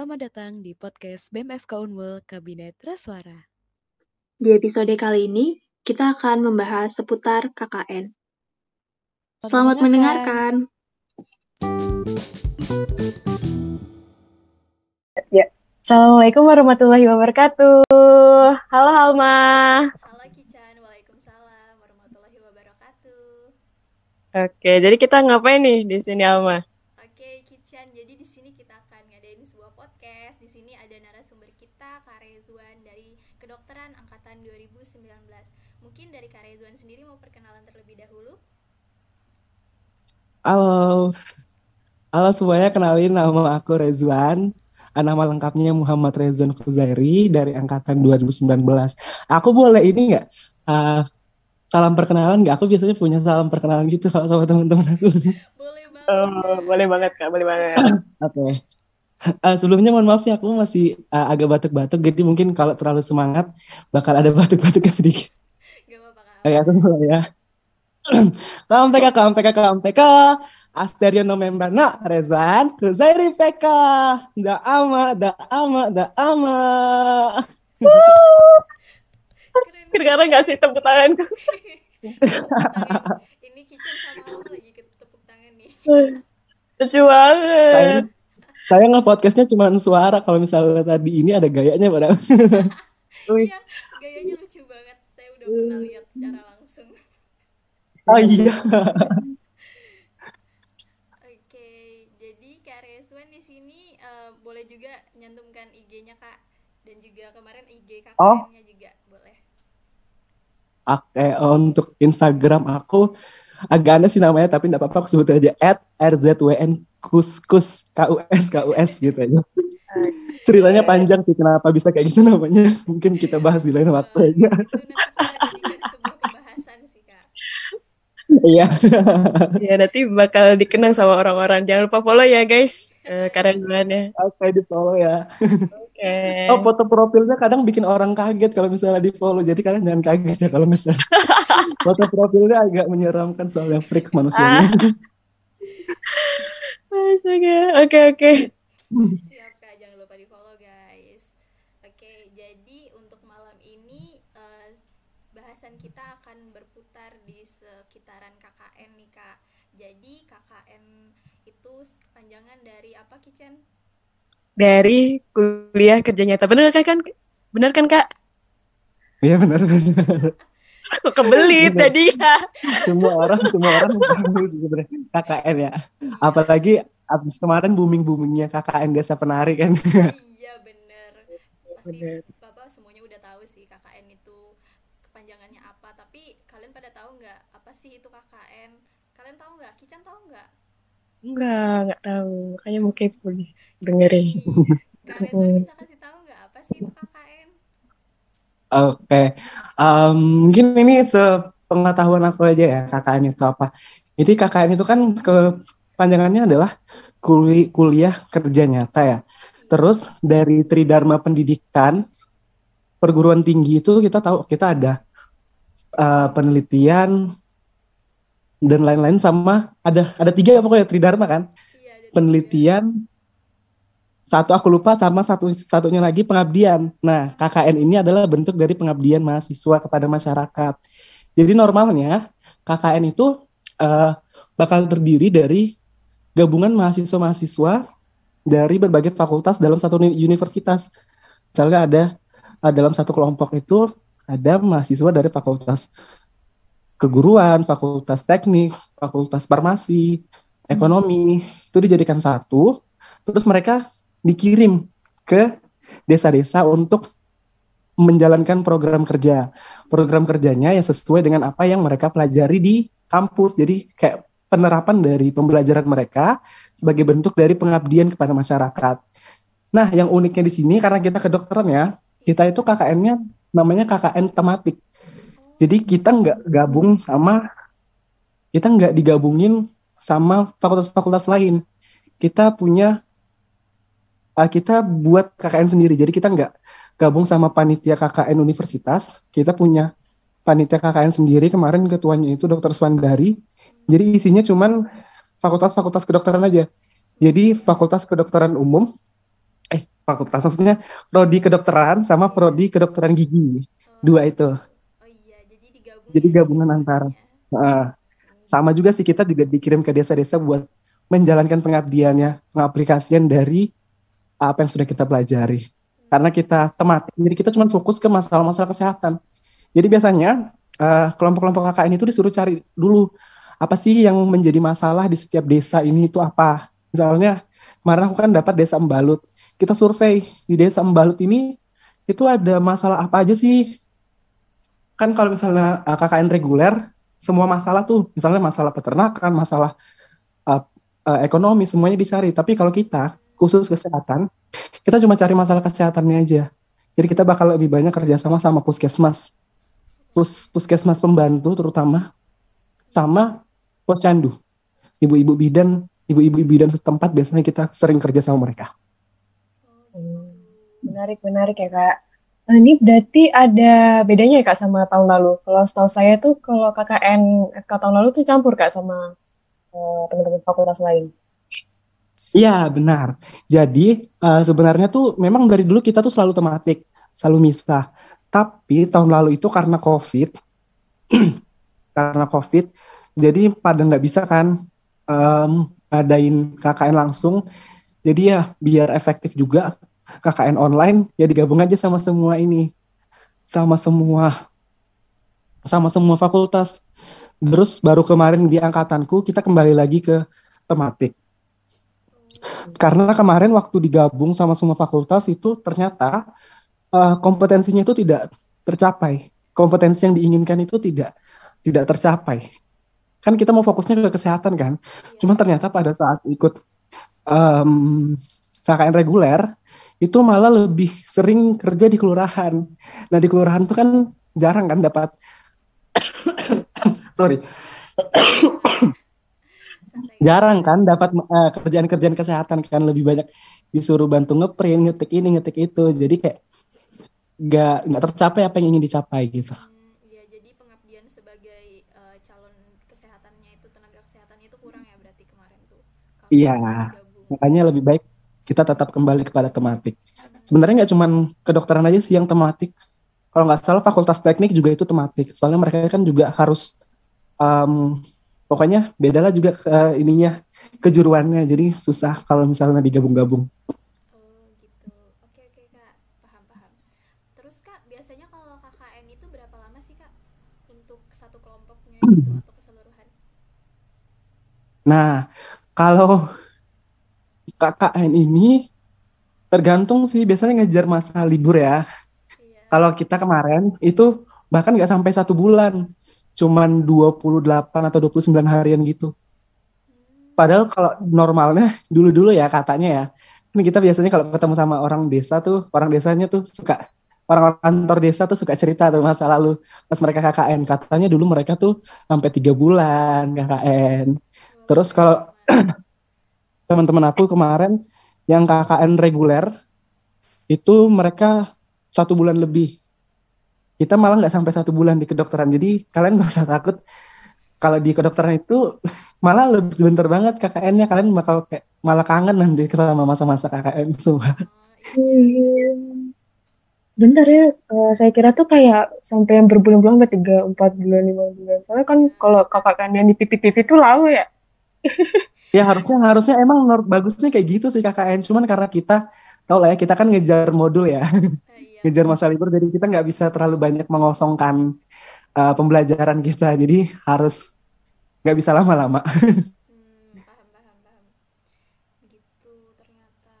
selamat datang di podcast BMFK Unmul Kabinet Raswara. Di episode kali ini, kita akan membahas seputar KKN. Selamat, mendengarkan. Ya. Assalamualaikum warahmatullahi wabarakatuh. Halo Alma. Halo Kican, Waalaikumsalam warahmatullahi wabarakatuh. Oke, jadi kita ngapain nih di sini Alma? Oke Kican, jadi di sini kita akan ngadain sebuah podcast. Di sini ada narasumber kita Kak Rezwan dari Kedokteran Angkatan 2019. Mungkin dari Kak Rezwan sendiri mau perkenalan terlebih dahulu? Halo. Halo semuanya, kenalin nama aku Rezwan. Nama lengkapnya Muhammad Rezwan Fuzairi dari angkatan 2019. Aku boleh ini nggak? ah, salam perkenalan nggak? Aku biasanya punya salam perkenalan gitu kalau sama teman-teman aku. Boleh banget. Oh, boleh banget kak, boleh banget. Oke. Ah, sebelumnya mohon maaf ya, aku masih ah, agak batuk-batuk, jadi mungkin kalau terlalu semangat bakal ada batuk-batuknya sedikit. Gak apa-apa Kak. Oke, aku mulai ya. KMPK, KMPK, KMPK, Asterio Nomembana, Rezan, Kuzairi PK, da ama, da ama, da ama. Keren Kedengaran nggak sih tepuk tangan. Ini Kican sama lagi tepuk tangan nih. Lucu banget. Saya, saya nge-podcastnya cuma suara, kalau misalnya tadi ini ada gayanya padahal. Iya, gayanya lucu banget. Saya udah pernah lihat secara Oh iya. Oke, jadi Kak Rezwan di sini eh, boleh juga nyantumkan IG-nya Kak dan juga kemarin IG Oh. KKN-nya juga boleh. Oke, untuk Instagram aku agak aneh sih namanya, tapi nggak apa-apa aku sebut aja at RZWN Kuskus KUS KUS gitu aja. Ceritanya panjang sih kenapa bisa kayak gitu namanya. Mungkin kita bahas di lain waktu aja. itu nanti kita jadikan sebuah pembahasan sih Kak. Iya. Ya nanti bakal dikenang sama orang-orang. Jangan lupa follow ya guys. Eh, Kak Rezwan ya. Oke, di follow ya. Oke. Oh, foto profilnya kadang bikin orang kaget kalau misalnya di follow. Jadi kalian jangan kaget ya kalau misalnya foto profilnya agak menyeramkan soalnya freak manusianya. Astaga. Oke oke. Siap Kak, jangan lupa di follow guys. Oke, jadi untuk malam ini eh, bahasan kita akan berputar di sekitaran KKN nih Kak. Jadi KKN itu kepanjangan dari apa Kican? Dari kuliah kerja nyata. Bener kan kan? Bener kan kak? Iya benar benar. Kok kebelit Bener. tadi ya? Semua orang semua orang sebenarnya KKN ya. Apalagi abis kemarin booming boomingnya KKN desa penari kan. Iya bener Pasti Bener. Bapak semuanya udah tahu sih KKN itu kepanjangannya apa Tapi kalian pada tahu nggak apa sih itu KKN? Kalian tahu nggak? Kican tahu nggak? Enggak, enggak tahu. Kayaknya mau kepo nih. Dengerin. Rezwan bisa kasih tahu nggak apa sih itu KKN? Oke, Em, mungkin ini sepengetahuan aku aja ya KKN itu apa. Jadi KKN itu kan kepanjangannya adalah kuli- kuliah kerja nyata ya. Terus dari Tridharma Pendidikan perguruan tinggi itu kita tahu kita ada eh, penelitian dan lain-lain sama ada ada tiga pokoknya Tridharma kan. Iya. Penelitian satu aku lupa sama satu satunya lagi pengabdian. Nah, KKN ini adalah bentuk dari pengabdian mahasiswa kepada masyarakat. Jadi normalnya KKN itu eh, bakal terdiri dari gabungan mahasiswa-mahasiswa dari berbagai fakultas dalam satu uni- universitas. Misalnya ada eh, dalam satu kelompok itu ada mahasiswa dari fakultas keguruan, fakultas teknik, fakultas farmasi, ekonomi, itu dijadikan satu, terus mereka dikirim ke desa-desa untuk menjalankan program kerja. Program kerjanya yang sesuai dengan apa yang mereka pelajari di kampus. Jadi kayak penerapan dari pembelajaran mereka sebagai bentuk dari pengabdian kepada masyarakat. Nah, yang uniknya di sini karena kita kedokteran ya, kita itu KKN-nya namanya KKN tematik. Jadi kita nggak gabung sama, kita nggak digabungin sama fakultas-fakultas lain. Kita punya uh, kita buat KKN sendiri. Jadi kita nggak gabung sama panitia KKN universitas. Kita punya panitia KKN sendiri. Kemarin ketuanya itu Dr. Swandari. Jadi isinya cuman fakultas-fakultas kedokteran aja. Jadi fakultas kedokteran umum, eh fakultas maksudnya prodi kedokteran sama prodi kedokteran gigi. Dua itu. Jadi gabungan antara. Heeh. sama juga sih kita juga dikirim ke desa-desa buat menjalankan pengabdiannya, pengaplikasian dari apa yang sudah kita pelajari. Karena kita tematik, jadi kita cuma fokus ke masalah-masalah kesehatan. Jadi biasanya eh, kelompok-kelompok KKN itu disuruh cari dulu apa sih yang menjadi masalah di setiap desa ini itu apa. Misalnya kemarin aku kan dapat desa Embalut. Kita survei di desa Embalut ini itu ada masalah apa aja sih? Kan kalau misalnya eh, KKN reguler semua masalah tuh, misalnya masalah peternakan, masalah uh, uh, ekonomi, semuanya dicari. Tapi kalau kita, khusus kesehatan, kita cuma cari masalah kesehatannya aja. Jadi kita bakal lebih banyak kerjasama sama puskesmas. Pus, puskesmas pembantu terutama, sama posyandu. Ibu-ibu bidan, ibu-ibu bidan setempat biasanya kita sering kerja sama mereka. Gitu. Menarik, menarik ya kak. Nah, ini berarti ada bedanya ya kak sama tahun lalu. Kalau setahu saya tuh kalau KKN FK tahun lalu tuh campur kak sama eh, teman-teman fakultas lain. Iya, benar. Jadi eh, sebenarnya tuh memang dari dulu kita tuh selalu tematik, selalu misah. Tapi tahun lalu itu karena COVID, karena COVID, jadi pada nggak bisa kan em, ngadain KKN langsung. Jadi ya biar efektif juga KKN online, ya digabung aja sama semua ini, sama semua, sama semua fakultas. Terus baru kemarin di angkatanku kita kembali lagi ke tematik. Karena kemarin waktu digabung sama semua fakultas itu ternyata eh, kompetensinya itu tidak tercapai. Kompetensi yang diinginkan itu tidak tidak tercapai. Kan kita mau fokusnya ke kesehatan kan. Cuman ternyata pada saat ikut em, KKN reguler itu malah lebih sering kerja di kelurahan. Nah di kelurahan itu kan jarang kan dapat sorry jarang kan dapat eh, kerjaan-kerjaan kesehatan kan lebih banyak disuruh bantu ngeprint ngetik ini ngetik itu jadi kayak nggak nggak tercapai apa yang ingin dicapai gitu Hmm, iya, jadi pengabdian sebagai eh, calon kesehatannya itu tenaga kesehatannya itu kurang ya berarti kemarin tuh. Iya. makanya lebih baik kita tetap kembali kepada tematik sebenarnya nggak cuman kedokteran aja sih yang tematik kalau nggak salah fakultas teknik juga itu tematik soalnya mereka kan juga harus em, pokoknya beda lah juga ke ininya kejuruannya jadi susah kalau misalnya digabung-gabung Oh gitu. Oke oke kak, paham paham. Terus kak, biasanya kalau KKN itu berapa lama sih kak untuk satu kelompoknya gitu atau keseluruhan? Nah, kalau KKN ini tergantung sih biasanya ngejar masa libur ya. Iya. Kalau kita kemarin itu bahkan nggak sampai satu bulan, cuman 28 atau 29 harian gitu. Hmm, Padahal kalau normalnya dulu-dulu ya katanya ya, kan kita biasanya kalau ketemu sama orang desa tuh, orang desanya tuh suka orang kantor desa tuh suka cerita tuh masa lalu pas mereka KKN katanya dulu mereka tuh sampai tiga bulan KKN. Terus kalau teman-teman aku kemarin yang KKN reguler itu mereka satu bulan lebih. Kita malah nggak sampai satu bulan di kedokteran. Jadi kalian nggak usah takut kalau di kedokteran itu malah lebih sebentar banget KKN-nya. Kalian bakal kayak malah kangen nanti sama masa-masa KKN semua. Bentar ya, eh, saya kira tuh kayak sampai yang berbulan-bulan, sampai tiga, empat bulan, lima bulan. Soalnya kan kalau kakak yang di TV-TV tuh lama ya. Ya harusnya harusnya emang nur- bagusnya kayak gitu sih KKN. Cuman karena kita tau lah ya kita kan ngejar modul ya, iya. ngejar masa libur. Jadi kita nggak bisa terlalu banyak mengosongkan uh, pembelajaran kita. Jadi harus nggak bisa lama-lama. Hmm, paham paham paham. Gitu ternyata.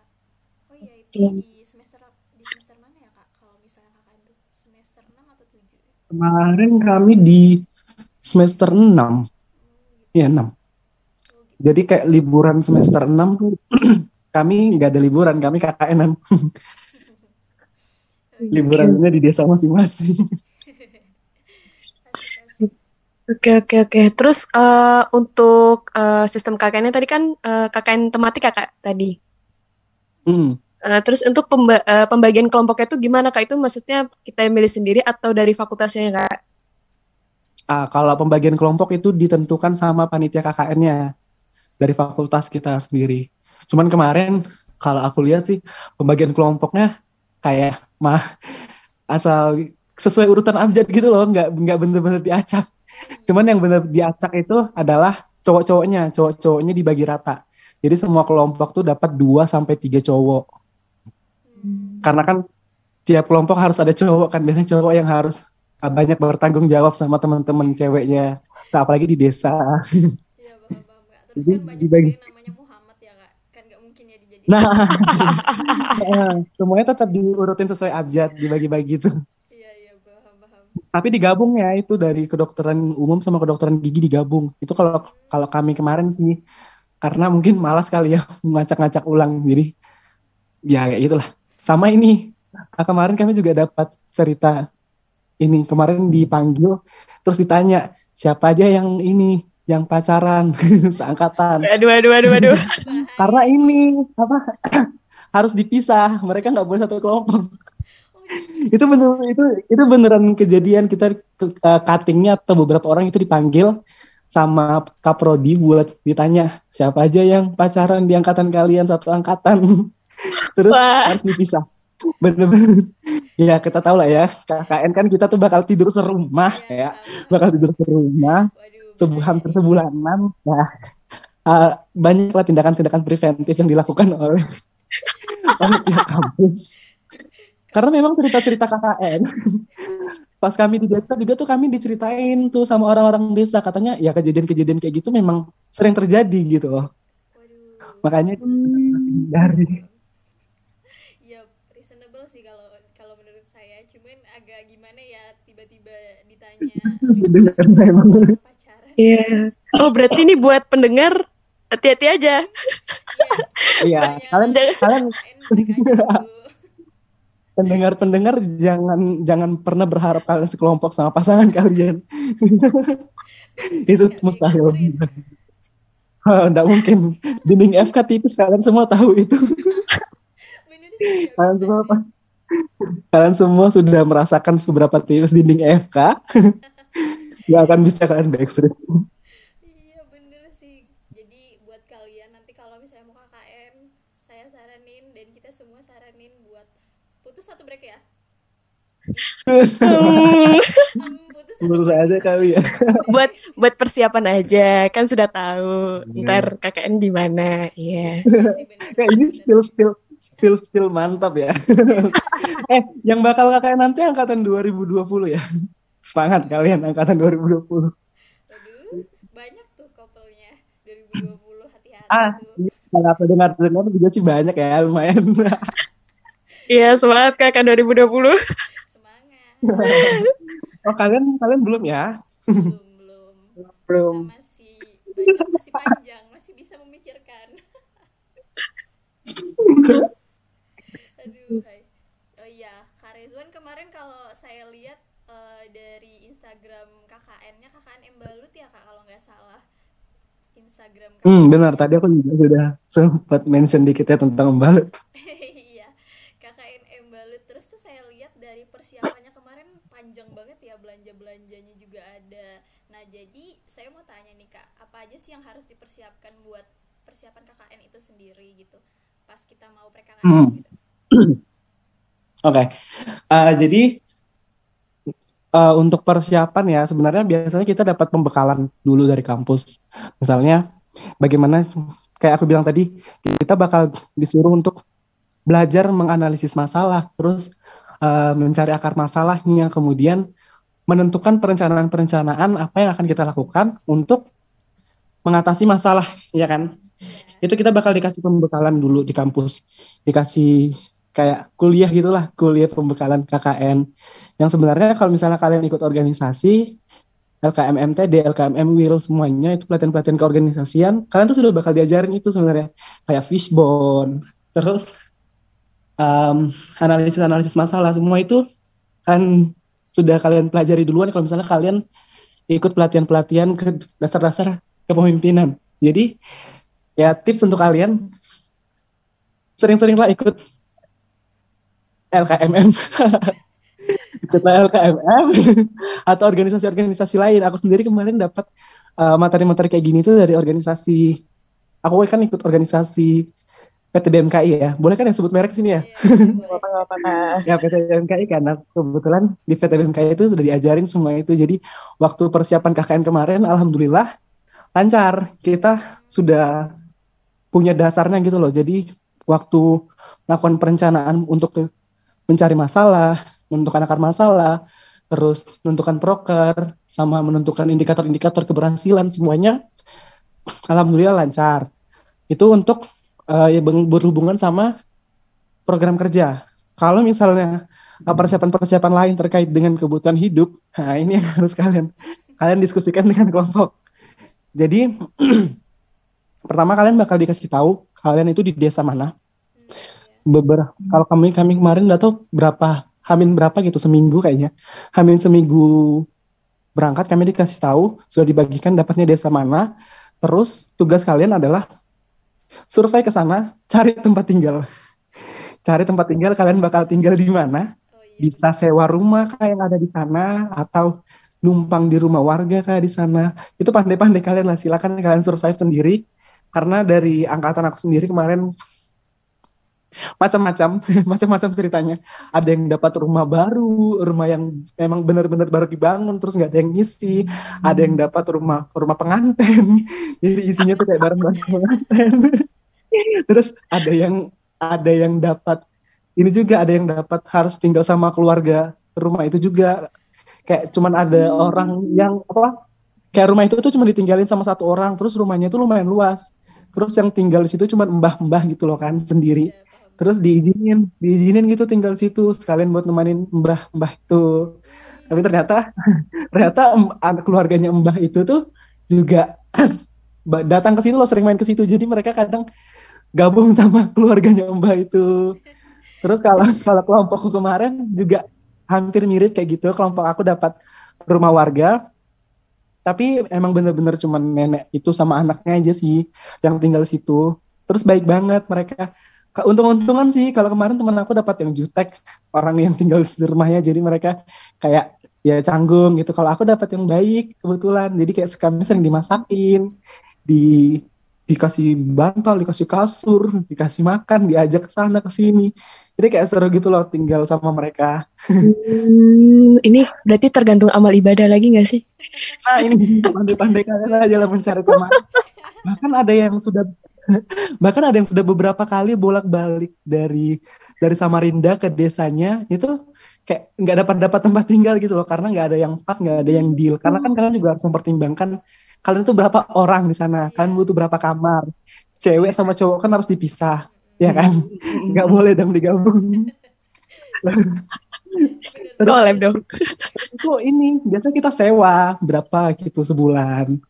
Oh iya itu Iya. di semester di semester mana ya kak? Kalau misalnya semester 6 atau 7? Kemarin kami di semester 6. Oh, gitu. Ya 6. Jadi kayak liburan semester 6 tuh kami nggak ada liburan, kami KKN-an. Gitu. Liburannya di desa masing-masing. Oke, oke, oke. Terus eh, untuk eh, sistem KKN-nya tadi kan eh, KKN tematik ya, Kak, tadi. Hmm. Eh, terus untuk pemba- eh, pembagian kelompoknya itu gimana, Kak? Itu maksudnya kita yang milih sendiri atau dari fakultasnya, ya, Kak? Ah, kalau pembagian kelompok itu ditentukan sama panitia KKN-nya dari fakultas kita sendiri. Cuman kemarin kalau aku lihat sih pembagian kelompoknya kayak mah asal sesuai urutan abjad gitu loh, nggak nggak bener-bener diacak. Cuman yang bener diacak itu adalah cowok-cowoknya, cowok-cowoknya dibagi rata. Jadi semua kelompok tuh dapat 2 sampai 3 cowok. Karena kan tiap kelompok harus ada cowok kan, biasanya cowok yang harus banyak bertanggung jawab sama teman-teman ceweknya. Nah, apalagi di desa. Iya. Terus kan banyak dibagi- juga yang namanya Muhammad ya kak. Kan nggak mungkin ya dijadiin. Nah, Nah, semuanya tetap diurutin sesuai abjad, dibagi-bagi gitu. Iya iya paham paham. Tapi digabung ya itu dari kedokteran umum sama kedokteran gigi digabung. Itu kalau kalau kami kemarin sih karena mungkin malas kali ya ngacak-ngacak ulang. Jadi ya kayak itulah. Sama ini ah, kemarin kami juga dapat cerita ini kemarin dipanggil terus ditanya siapa aja yang ini yang pacaran seangkatan. Aduh, aduh, aduh, aduh. karena ini apa harus dipisah. Mereka nggak boleh satu kelompok. Itu bener itu itu beneran kejadian. Kita ke- uh, cuttingnya atau beberapa orang itu dipanggil sama kaprodi buat ditanya siapa aja yang pacaran di angkatan kalian satu angkatan? Terus Wah. harus dipisah. Bener-bener ya kita tahu lah ya KKN kan kita tuh bakal tidur serumah ya. Paham, bakal tidur serumah. Waduh. Sebulan bahaya hampir nih. sebulanan ya uh, banyaklah tindakan-tindakan preventif yang dilakukan oleh panitia kampus karena memang cerita-cerita KKN pas kami di desa juga tuh kami diceritain tuh sama orang-orang desa katanya ya kejadian-kejadian kayak gitu memang sering terjadi gitu loh makanya hindari Ya reasonable sih kalau kalau menurut saya. Cuman agak gimana ya tiba-tiba ditanya memang. Iya. Oh, berarti ini buat pendengar hati-hati aja. iya Misalnya kalian kalian pendengar-pendengar jangan jangan pernah berharap kalian sekelompok sama pasangan kalian. Itu mustahil. Enggak mungkin. Dinding FK tipis kalian semua tahu itu. Kalian semua apa? Kalian semua sudah merasakan seberapa tipis dinding FK nggak akan bisa kalian backstreet Iya bener sih. Jadi buat kalian nanti kalau misalnya mau KKN, saya saranin dan kita semua saranin buat putus satu break ya. Hmm, putus satu menurut break. saya aja kali ya buat buat persiapan aja, kan sudah tahu. Iya. Ntar KKN di mana. Sih, bener. kayak ini skill skill skill skill mantap ya eh yang bakal kakak nanti angkatan 2020 ya semangat kalian angkatan 2020 Waduh, banyak tuh couple-nya 2020 hati-hati ah tuh. kalau aku dengar dengar juga sih banyak ya lumayan Iya, semangat KKN 2020. Semangat. oh kalian kalian belum ya Belum, belum. belum Kita masih banyak, masih panjang, masih bisa memikirkan. Aduh, hai. Oh iya, Kak Rezwan kemarin kalau saya lihat eh, dari Instagram KKN-nya KKN Embalut ya Kak kalau nggak salah. Instagram Hmm, benar. Tadi aku juga sudah sempat mention dikit ya tentang membalut. Iya, KKN Embalut. Terus tuh saya lihat dari persiapannya kemarin panjang banget ya belanja-belanjanya juga ada. Nah, jadi saya mau tanya nih Kak, apa aja sih yang harus dipersiapkan buat persiapan KKN itu sendiri gitu? Pas kita mau pre-KKN Hmm. gitu. Oke. Eh, jadi eh, untuk persiapan ya sebenarnya biasanya kita dapat pembekalan dulu dari kampus. Misalnya bagaimana kayak aku bilang tadi, kita bakal disuruh untuk belajar menganalisis masalah, terus eh, mencari akar masalahnya, kemudian menentukan perencanaan-perencanaan apa yang akan kita lakukan untuk mengatasi masalah, ya kan? Itu kita bakal dikasih pembekalan dulu di kampus, dikasih kayak kuliah gitulah, kuliah pembekalan KKN. Yang sebenarnya kalau misalnya kalian ikut organisasi, LKM MTD, LKM WIL, semuanya itu pelatihan-pelatihan keorganisasian, kalian tuh sudah bakal diajarin itu sebenarnya. Kayak fishbone, terus um, analisis-analisis masalah, semua itu kan sudah kalian pelajari duluan kalau misalnya kalian ikut pelatihan-pelatihan ke dasar-dasar kepemimpinan. Jadi ya tips untuk kalian sering-seringlah ikut LKMM ikutlah LKMM atau organisasi-organisasi lain. Aku sendiri kemarin dapat uh, materi-materi kayak gini tuh dari organisasi. Aku kan ikut organisasi PT BMKI ya. Boleh kan yang sebut merek sini ya? Iya, Kak? Ya PT BMKI karena kebetulan di PT BMKI itu sudah diajarin semua itu. Jadi waktu persiapan KKN kemarin, alhamdulillah lancar. Kita sudah punya dasarnya gitu loh. Jadi waktu melakukan perencanaan untuk mencari masalah, menentukan akar masalah, terus menentukan proker, sama menentukan indikator-indikator keberhasilan semuanya, alhamdulillah lancar. Itu untuk eh, yang berhubungan sama program kerja. Kalau misalnya uh, persiapan-persiapan lain terkait dengan kebutuhan hidup, nah ini yang harus kalian kalian diskusikan dengan kelompok. Jadi pertama kalian bakal dikasih tahu kalian itu di desa mana. Hmm, iya. Beberapa kalau kami kami kemarin udah tahu berapa hamin berapa gitu seminggu kayaknya. Hamin seminggu berangkat kami dikasih tahu sudah dibagikan dapatnya desa mana. Terus tugas kalian adalah survei ke sana, cari tempat tinggal. Cari tempat tinggal kalian bakal tinggal di mana? Oh iya. bisa sewa rumah kayak yang ada di sana atau numpang di rumah warga kayak di sana itu pandai-pandai kalian lah silakan kalian survive sendiri karena dari angkatan aku sendiri kemarin macam-macam macam-macam ceritanya. Ada yang dapat rumah baru rumah yang memang benar-benar baru dibangun terus nggak ada yang ngisi. Ada yang dapat rumah rumah pengantin. Jadi isinya tuh kayak barang-barang pengantin. Terus ada yang ada yang dapat ini juga ada yang dapat harus tinggal sama keluarga rumah itu juga. Kayak cuman ada orang yang apa kayak rumah itu tuh cuma ditinggalin sama satu orang terus rumahnya itu lumayan luas. Terus yang tinggal di situ cuma mbah-mbah gitu loh kan sendiri. Iya. Terus diizinin diizinin gitu tinggal situ sekalian buat nemenin mbah-mbah itu. Tapi ternyata ternyata anak keluarganya mbah itu tuh juga datang ke situ loh sering main ke situ. Jadi mereka kadang gabung sama keluarganya mbah itu. Terus kalau kalau kelompokku kemarin juga hampir mirip kayak gitu. Kelompok aku dapat rumah warga. Tapi emang bener-bener cuman nenek itu sama anaknya aja sih yang tinggal situ. Terus baik banget mereka. Ka- untung-untungan sih kalau kemarin teman aku dapat yang jutek orang yang tinggal di rumahnya jadi mereka kayak ya canggung gitu. Kalau aku dapat yang baik kebetulan. Jadi kayak kami sering dimasakin di dikasih bantal dikasih kasur dikasih makan diajak ke sana ke sini. Jadi kayak seru gitu loh tinggal sama mereka. Hmm, ini berarti tergantung amal ibadah lagi nggak sih? nah ini pandai-pandai kalian aja lah mencari teman. Bahkan ada yang sudah bahkan ada yang sudah beberapa kali bolak-balik dari dari Samarinda ke desanya itu kayak nggak dapat dapat tempat tinggal gitu loh karena nggak ada yang pas nggak ada yang deal. Karena kan kalian juga harus mempertimbangkan kalian itu berapa orang di sana kalian butuh berapa kamar. Cewek sama cowok kan harus dipisah ya kan? Nggak boleh dong digabung. Terus, Collab dong. itu ini biasa kita sewa berapa gitu sebulan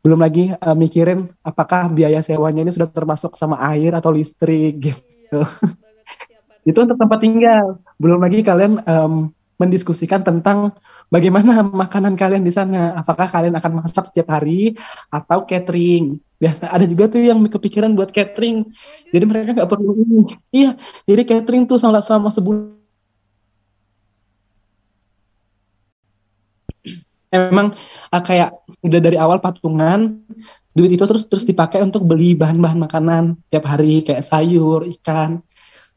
belum lagi eh, mikirin apakah biaya sewanya ini sudah termasuk sama air atau listrik gitu Iya, banget persiapan. itu untuk tempat tinggal. Belum lagi kalian em, mendiskusikan tentang bagaimana makanan kalian di sana. Apakah kalian akan masak setiap hari atau catering? Biasa ada juga tuh yang kepikiran buat catering. Jadi mereka nggak perlu ini. Iya, jadi catering tuh selama selama sebulan. Emang ah, kayak udah dari awal patungan duit itu terus terus dipakai untuk beli bahan-bahan makanan tiap hari kayak sayur, ikan.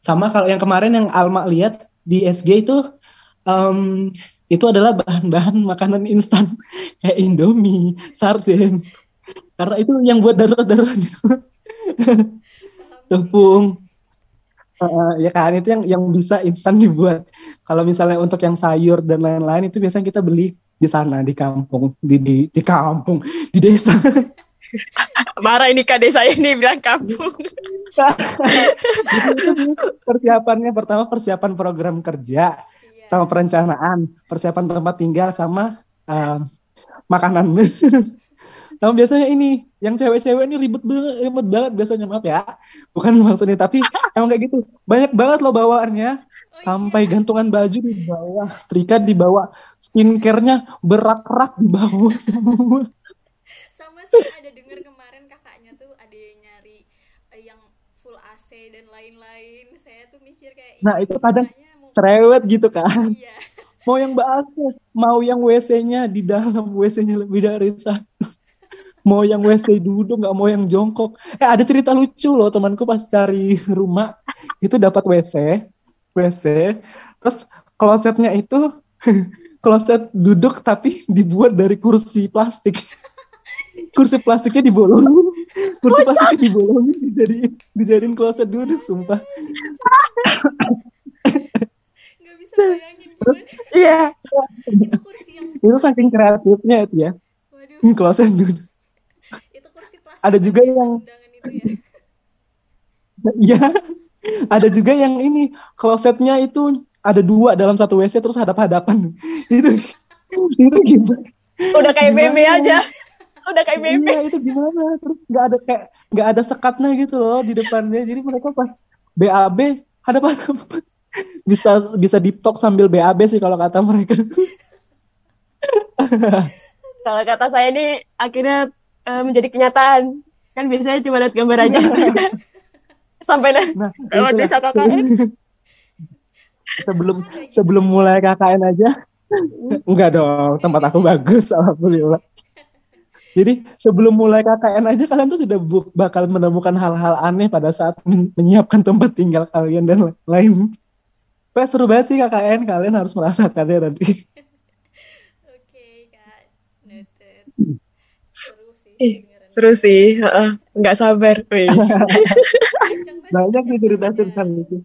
Sama kalau yang kemarin yang Alma lihat di SG itu em, itu adalah bahan-bahan makanan instan kayak Indomie, sarden. Karena itu yang buat darurat-darurat gitu. Tepung. Eh, ya kan itu yang yang bisa instan dibuat. Kalau misalnya untuk yang sayur dan lain-lain itu biasanya kita beli di sana di kampung, di di di kampung, di desa. Marah ini kak desa ini bilang kampung. Persiapannya pertama persiapan program kerja Iya. sama perencanaan, persiapan tempat tinggal sama eh, makanan. Sama biasanya ini yang cewek-cewek ini ribet banget, ribet banget biasanya maaf ya. Bukan maksudnya tapi emang kayak gitu. Banyak banget loh bawaannya. Oh Sampai iya. gantungan baju di bawah, setrika di bawah, skincare-nya berak-rak di bawah semua. sama sih ada dengar kemarin kakaknya tuh ada yang nyari eh, yang full AC dan lain-lain saya tuh mikir kayak Nah, "Ih, itu kadang mau Cerewet gitu kan. iya Mau yang bahasa, mau yang WC-nya di dalam, WC-nya lebih dari satu. mau yang WC duduk nggak mau yang jongkok eh ada cerita lucu loh temanku pas cari rumah itu dapat WC WC terus klosetnya itu kloset duduk tapi dibuat dari kursi plastik. Kursi plastiknya dibolongin. Kursi plastiknya dibolongin dijadiin dijadiin kloset duduk sumpah. Nggak bisa bayangin Terus- Iya. itu kursi yang itu saking kreatifnya itu ya. Waduh. Kloset duduk. Itu kursi plastik Ada juga yang- itu ya. Iya, ada juga yang ini klosetnya itu ada dua dalam satu WC terus hadap-hadapan. Itu itu gimana? Udah kayak Gimana? meme aja. Udah kayak meme. Iya itu gimana? Terus nggak ada kayak nggak ada sekatnya gitu loh di depannya. Jadi mereka pas BAB hadap-hadapan bisa bisa deep talk sambil BAB sih kalau kata mereka. Kalau kata saya ini akhirnya eh, menjadi kenyataan. Kan biasanya cuma lihat gambar aja. Sampai nah, Lewat desa KKN. sebelum sebelum mulai KKN aja enggak dong tempat aku bagus alhamdulillah jadi sebelum mulai KKN aja kalian tuh sudah bu- bakal menemukan hal-hal aneh pada saat men- menyiapkan tempat tinggal kalian dan lain Pak seru banget sih KKN kalian harus merasakannya nanti oke kak noted seru sih. Seru sih. heeh. Nggak sabar. Banyak sih cerita ceritanya. tentang itu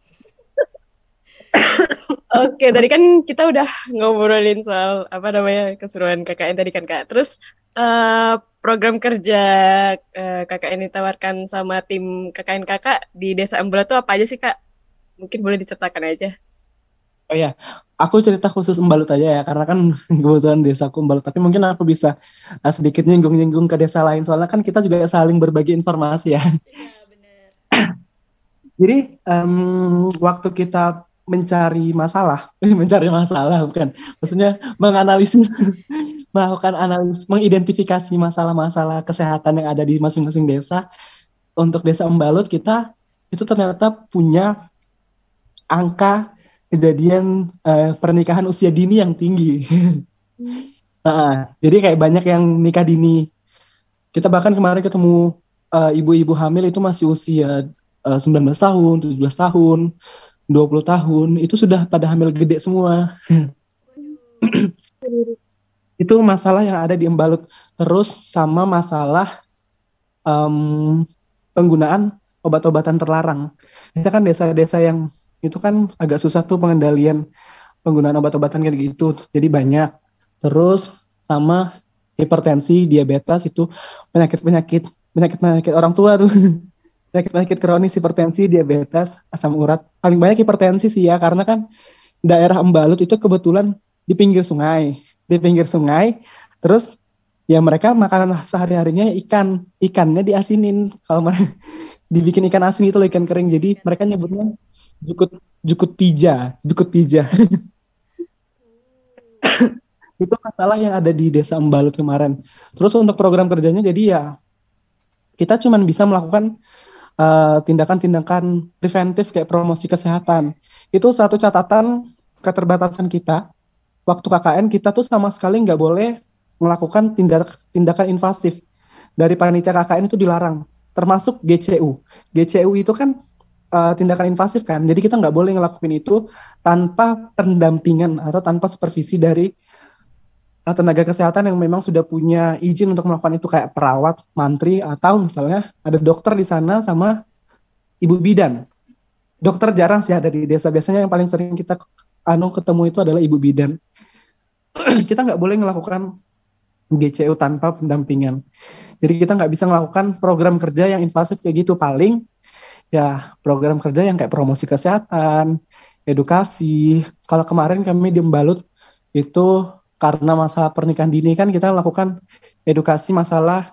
Oke, tadi kan kita udah ngobrolin soal apa namanya keseruan KKN tadi kan Kak. Terus eh, program kerja eh, KKN ditawarkan sama tim KKN Kakak di Desa Embla tuh apa aja sih Kak? Mungkin boleh diceritakan aja. oh ya aku cerita khusus Embalut aja ya karena kan kebetulan desaku Embalut tapi mungkin aku bisa uh, sedikit nyinggung-nyinggung ke desa lain soalnya kan kita juga saling berbagi informasi ya iya Jadi em, waktu kita mencari masalah, mencari masalah bukan, maksudnya menganalisis, melakukan analisis, mengidentifikasi masalah-masalah kesehatan yang ada di masing-masing desa. Untuk desa Embalut kita itu ternyata punya angka kejadian eh, pernikahan usia dini yang tinggi. Nah, jadi kayak banyak yang nikah dini. Kita bahkan kemarin ketemu eh, ibu-ibu hamil itu masih usia eh, 19 tahun, 17 tahun, 20 tahun, itu sudah pada hamil gede semua. Itu masalah yang ada di Embalut. Terus sama masalah em, penggunaan obat-obatan terlarang. Kita kan desa-desa yang itu kan agak susah tuh pengendalian penggunaan obat-obatan kayak gitu. Jadi banyak. Terus sama hipertensi, diabetes itu penyakit-penyakit penyakit-penyakit orang tua tuh. Penyakit-penyakit kronis, hipertensi, diabetes, asam urat. Paling banyak hipertensi sih ya karena kan daerah Embalut itu kebetulan di pinggir sungai. Di pinggir sungai terus ya mereka makanan sehari-harinya ikan. Ikannya diasinin. Kalau mereka dibikin ikan asin itu loh, ikan kering. Jadi mereka nyebutnya jukut jukut pija, jukut pija. itu masalah yang ada di desa Embalut kemarin. Terus untuk program kerjanya jadi ya kita cuman bisa melakukan eh, tindakan-tindakan preventif kayak promosi kesehatan. Itu satu catatan keterbatasan kita. Waktu KKN kita tuh sama sekali nggak boleh melakukan tindak tindakan invasif. Dari panitia KKN itu dilarang. Termasuk GCU. GCU itu kan eh, tindakan invasif kan. Jadi kita nggak boleh ngelakuin itu tanpa pendampingan atau tanpa supervisi dari uh, tenaga kesehatan yang memang sudah punya izin untuk melakukan itu kayak perawat, mantri atau misalnya ada dokter di sana sama ibu bidan. Dokter jarang sih ada di desa. Biasanya yang paling sering kita anu ketemu itu adalah ibu bidan. kita nggak boleh melakukan GCU tanpa pendampingan. Jadi kita nggak bisa melakukan program kerja yang invasif kayak gitu. Paling ya program kerja yang kayak promosi kesehatan, edukasi. Kalau kemarin kami di Embalut itu karena masalah pernikahan dini kan kita lakukan edukasi masalah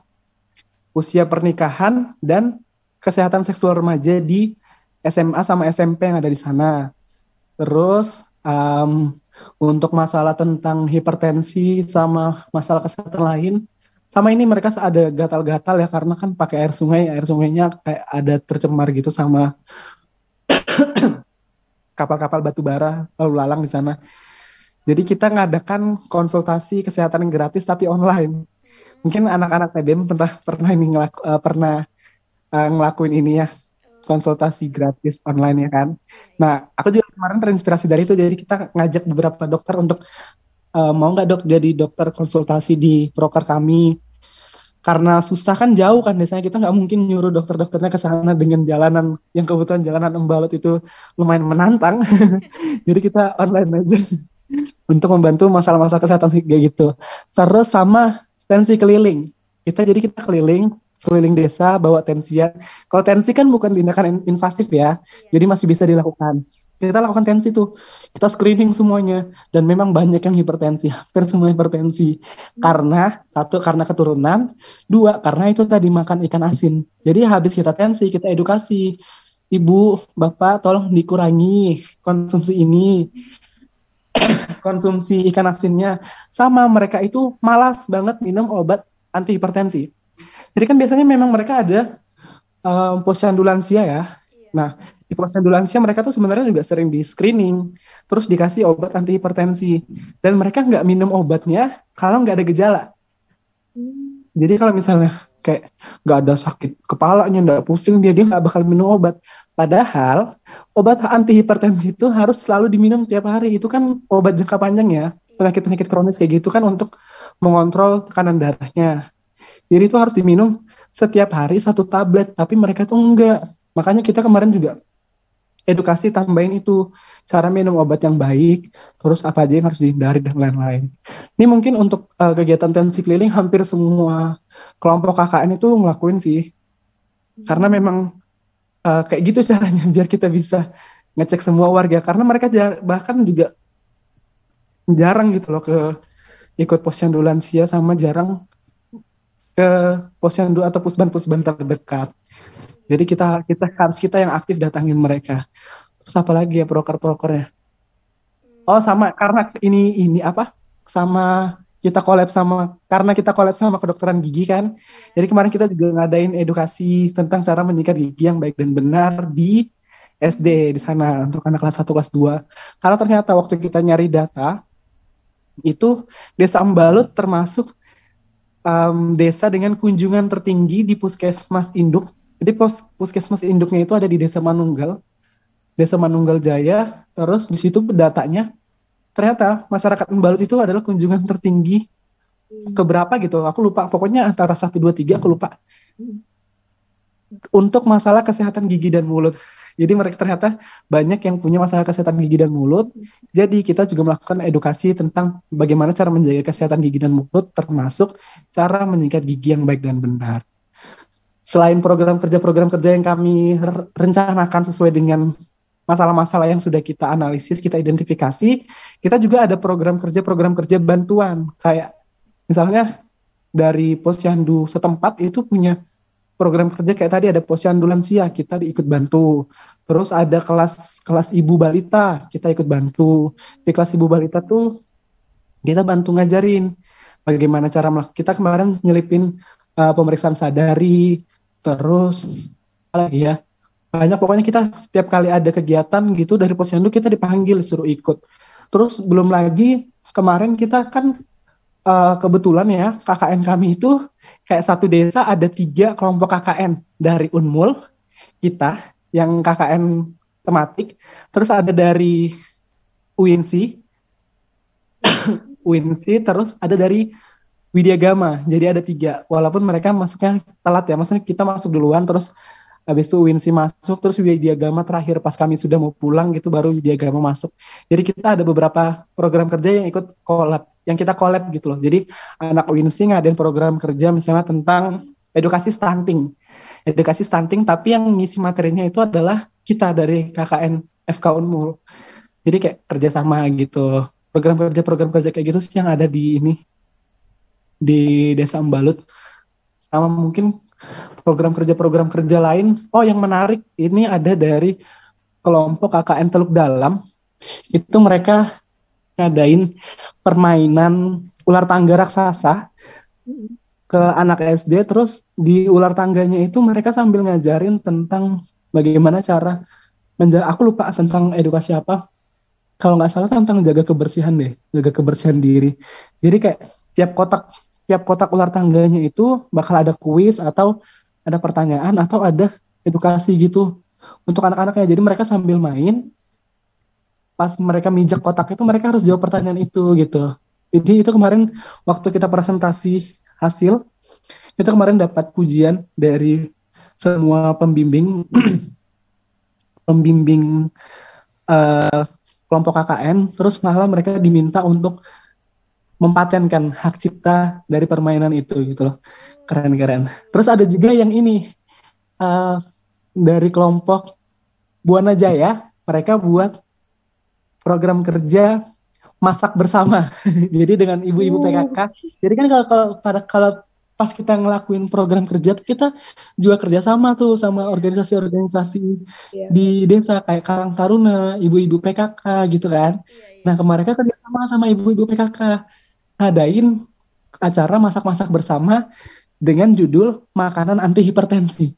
usia pernikahan dan kesehatan seksual remaja di SMA sama SMP yang ada di sana. Terus em, untuk masalah tentang hipertensi sama masalah kesehatan lain, sama ini mereka ada gatal-gatal ya karena kan pakai air sungai, air sungainya kayak ada tercemar gitu sama kapal-kapal batu bara lalu lalang di sana. Jadi kita ngadakan konsultasi kesehatan gratis tapi online. Mungkin anak-anak PBM pernah pernah ini ngelaku, uh, pernah uh, ngelakuin ini ya konsultasi gratis online ya kan. Nah, aku juga kemarin terinspirasi dari itu. Jadi kita ngajak beberapa dokter untuk uh, mau nggak dok jadi dokter konsultasi di proker kami? Karena susah kan jauh kan biasanya. Kita nggak mungkin nyuruh dokter-dokternya ke sana dengan jalanan yang kebetulan jalanan embalot itu lumayan menantang. Jadi kita online aja untuk membantu masalah-masalah kesehatan kayak gitu. Terus sama tensi keliling. Kita jadi kita keliling keliling desa bawa tensian kalau tensi kan bukan tindakan invasif ya. Jadi masih bisa dilakukan. Kita lakukan tensi tuh. Kita screening semuanya. Dan memang banyak yang hipertensi hampir semua hipertensi. Karena satu karena keturunan. Dua karena itu tadi makan ikan asin. Jadi habis kita tensi kita edukasi. Ibu bapak tolong dikurangi konsumsi ini konsumsi ikan asinnya sama mereka itu malas banget minum obat anti hipertensi jadi kan biasanya memang mereka ada um, posyandu lansia ya. Nah, di posyandu lansia mereka tuh sebenarnya juga sering di screening, terus dikasih obat anti hipertensi, dan mereka nggak minum obatnya kalau nggak ada gejala. Jadi kalau misalnya kayak nggak ada sakit kepalanya, nggak pusing dia dia nggak bakal minum obat. Padahal obat anti hipertensi itu harus selalu diminum tiap hari. Itu kan obat jangka panjang ya, penyakit-penyakit kronis kayak gitu kan untuk mengontrol tekanan darahnya. Jadi itu harus diminum setiap hari satu tablet, tapi mereka tuh enggak Makanya kita kemarin juga edukasi tambahin itu cara minum obat yang baik, terus apa aja yang harus dihindari dan lain-lain. Ini mungkin untuk uh, kegiatan tensi keliling hampir semua kelompok KKN itu ngelakuin sih. Karena memang uh, kayak gitu caranya biar kita bisa ngecek semua warga karena mereka jar bahkan juga jarang gitu loh ke ikut posyandu lansia sama jarang ke posyandu atau pusban-pusban terdekat. Jadi kita kita harus kita yang aktif datangin mereka. Terus apa lagi ya proker-prokernya? Oh sama karena ini ini apa? Sama kita collab sama karena kita collab sama kedokteran gigi kan. Jadi kemarin kita juga ngadain edukasi tentang cara menyikat gigi yang baik dan benar di SD di sana untuk anak kelas 1 kelas 2. Karena ternyata waktu kita nyari data itu Desa Ambalut termasuk um, desa dengan kunjungan tertinggi di puskesmas induk jadi pos, puskesmas induknya itu ada di Desa Manunggal, Desa Manunggal Jaya. Terus di situ datanya ternyata masyarakat Embalut itu adalah kunjungan tertinggi keberapa gitu. Aku lupa. Pokoknya antara satu dua tiga aku lupa. Untuk masalah kesehatan gigi dan mulut. Jadi mereka ternyata banyak yang punya masalah kesehatan gigi dan mulut. Jadi kita juga melakukan edukasi tentang bagaimana cara menjaga kesehatan gigi dan mulut termasuk cara menyikat gigi yang baik dan benar selain program kerja-program kerja yang kami rencanakan sesuai dengan masalah-masalah yang sudah kita analisis, kita identifikasi, kita juga ada program kerja-program kerja bantuan. Kayak misalnya dari posyandu setempat itu punya program kerja kayak tadi ada posyandu lansia kita diikut bantu. Terus ada kelas kelas ibu balita kita ikut bantu. Di kelas ibu balita tuh kita bantu ngajarin bagaimana cara melakukan kita kemarin nyelipin uh, pemeriksaan sadari terus lagi ya? Banyak pokoknya kita setiap kali ada kegiatan gitu dari posyandu kita dipanggil suruh ikut. Terus belum lagi kemarin kita kan uh, kebetulan ya KKN kami itu kayak satu desa ada tiga kelompok KKN dari Unmul kita yang KKN tematik. Terus ada dari UINSI. UINSI terus ada dari Widya Gama. Jadi ada tiga. Walaupun mereka masuknya telat ya. Maksudnya kita masuk duluan terus habis itu Winsi masuk terus Widya Gama terakhir pas kami sudah mau pulang gitu baru Widya Gama masuk. Jadi kita ada beberapa program kerja yang ikut collab, yang kita collab gitu loh. Jadi anak Winsi ngadain program kerja misalnya tentang edukasi stunting. Edukasi stunting tapi yang ngisi materinya itu adalah kita dari KKN FK Unmul. Jadi kayak kerjasama gitu. Program kerja program kerja kayak gitu sih yang ada di ini di Desa Embalut sama mungkin program kerja-program kerja lain. Oh, yang menarik ini ada dari kelompok KKN Teluk Dalam. Itu mereka ngadain permainan ular tangga raksasa ke anak SD terus di ular tangganya itu mereka sambil ngajarin tentang bagaimana cara menjaga aku lupa tentang edukasi apa kalau nggak salah tentang jaga kebersihan deh jaga kebersihan diri jadi kayak tiap kotak tiap kotak ular tangganya itu bakal ada kuis atau ada pertanyaan atau ada edukasi gitu untuk anak-anaknya. Jadi mereka sambil main pas mereka mijak kotak itu mereka harus jawab pertanyaan itu gitu. Jadi itu kemarin waktu kita presentasi hasil itu kemarin dapat pujian dari semua pembimbing pembimbing uh, kelompok KKN terus malah mereka diminta untuk mempatenkan hak cipta dari permainan itu gitu loh. Keren-keren terus ada juga yang ini uh, dari kelompok Buana Jaya. Mereka buat program kerja masak bersama. Jadi dengan ibu-ibu PKK jadi kan kalau kalau pada kalau pas kita ngelakuin program kerja tuh kita juga kerjasama tuh sama organisasi-organisasi yeah. di desa kayak Karang Taruna, ibu-ibu PKK gitu kan. Yeah, yeah. Nah kemarin kan kerjasama sama ibu-ibu PKK ngadain acara masak-masak bersama dengan judul makanan anti hipertensi.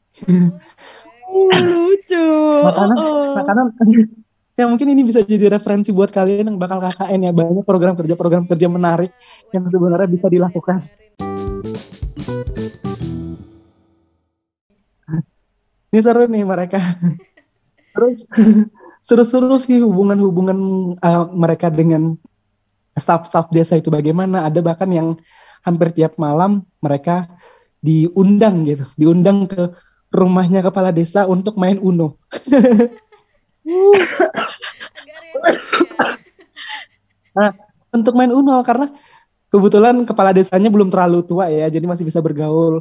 Oh, lucu. makanan, oh. makanan ya mungkin ini bisa jadi referensi buat kalian yang bakal KKN ya banyak program kerja program kerja menarik yang sebenarnya bisa dilakukan. Ini seru nih mereka. Terus seru-seru sih hubungan-hubungan uh, mereka dengan staff-staff desa itu bagaimana. Ada bahkan yang hampir tiap malam mereka diundang gitu, diundang ke rumahnya kepala desa untuk main Uno. nah, untuk main Uno karena kebetulan kepala desanya belum terlalu tua ya, jadi masih bisa bergaul.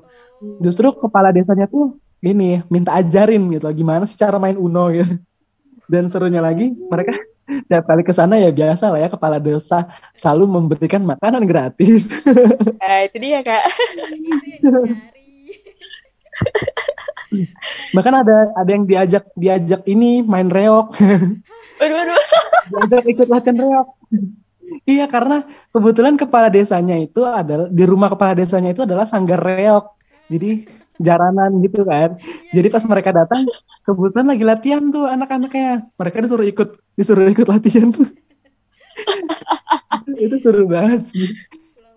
Justru kepala desanya tuh ini minta ajarin gitu gimana sih cara main Uno gitu. Dan serunya lagi mereka tiap kali ke sana ya biasa lah ya kepala desa selalu memberikan makanan gratis. Eh, itu dia kak. Bahkan ada ada yang diajak diajak ini main reok. Waduh, waduh. diajak ikut latihan reok. Iya karena kebetulan kepala desanya itu adalah di rumah kepala desanya itu adalah sanggar reok. Jadi jaranan gitu kan. Jadi pas mereka datang kebetulan lagi latihan tuh anak-anaknya. Mereka disuruh ikut disuruh ikut latihan tuh. itu seru banget sih.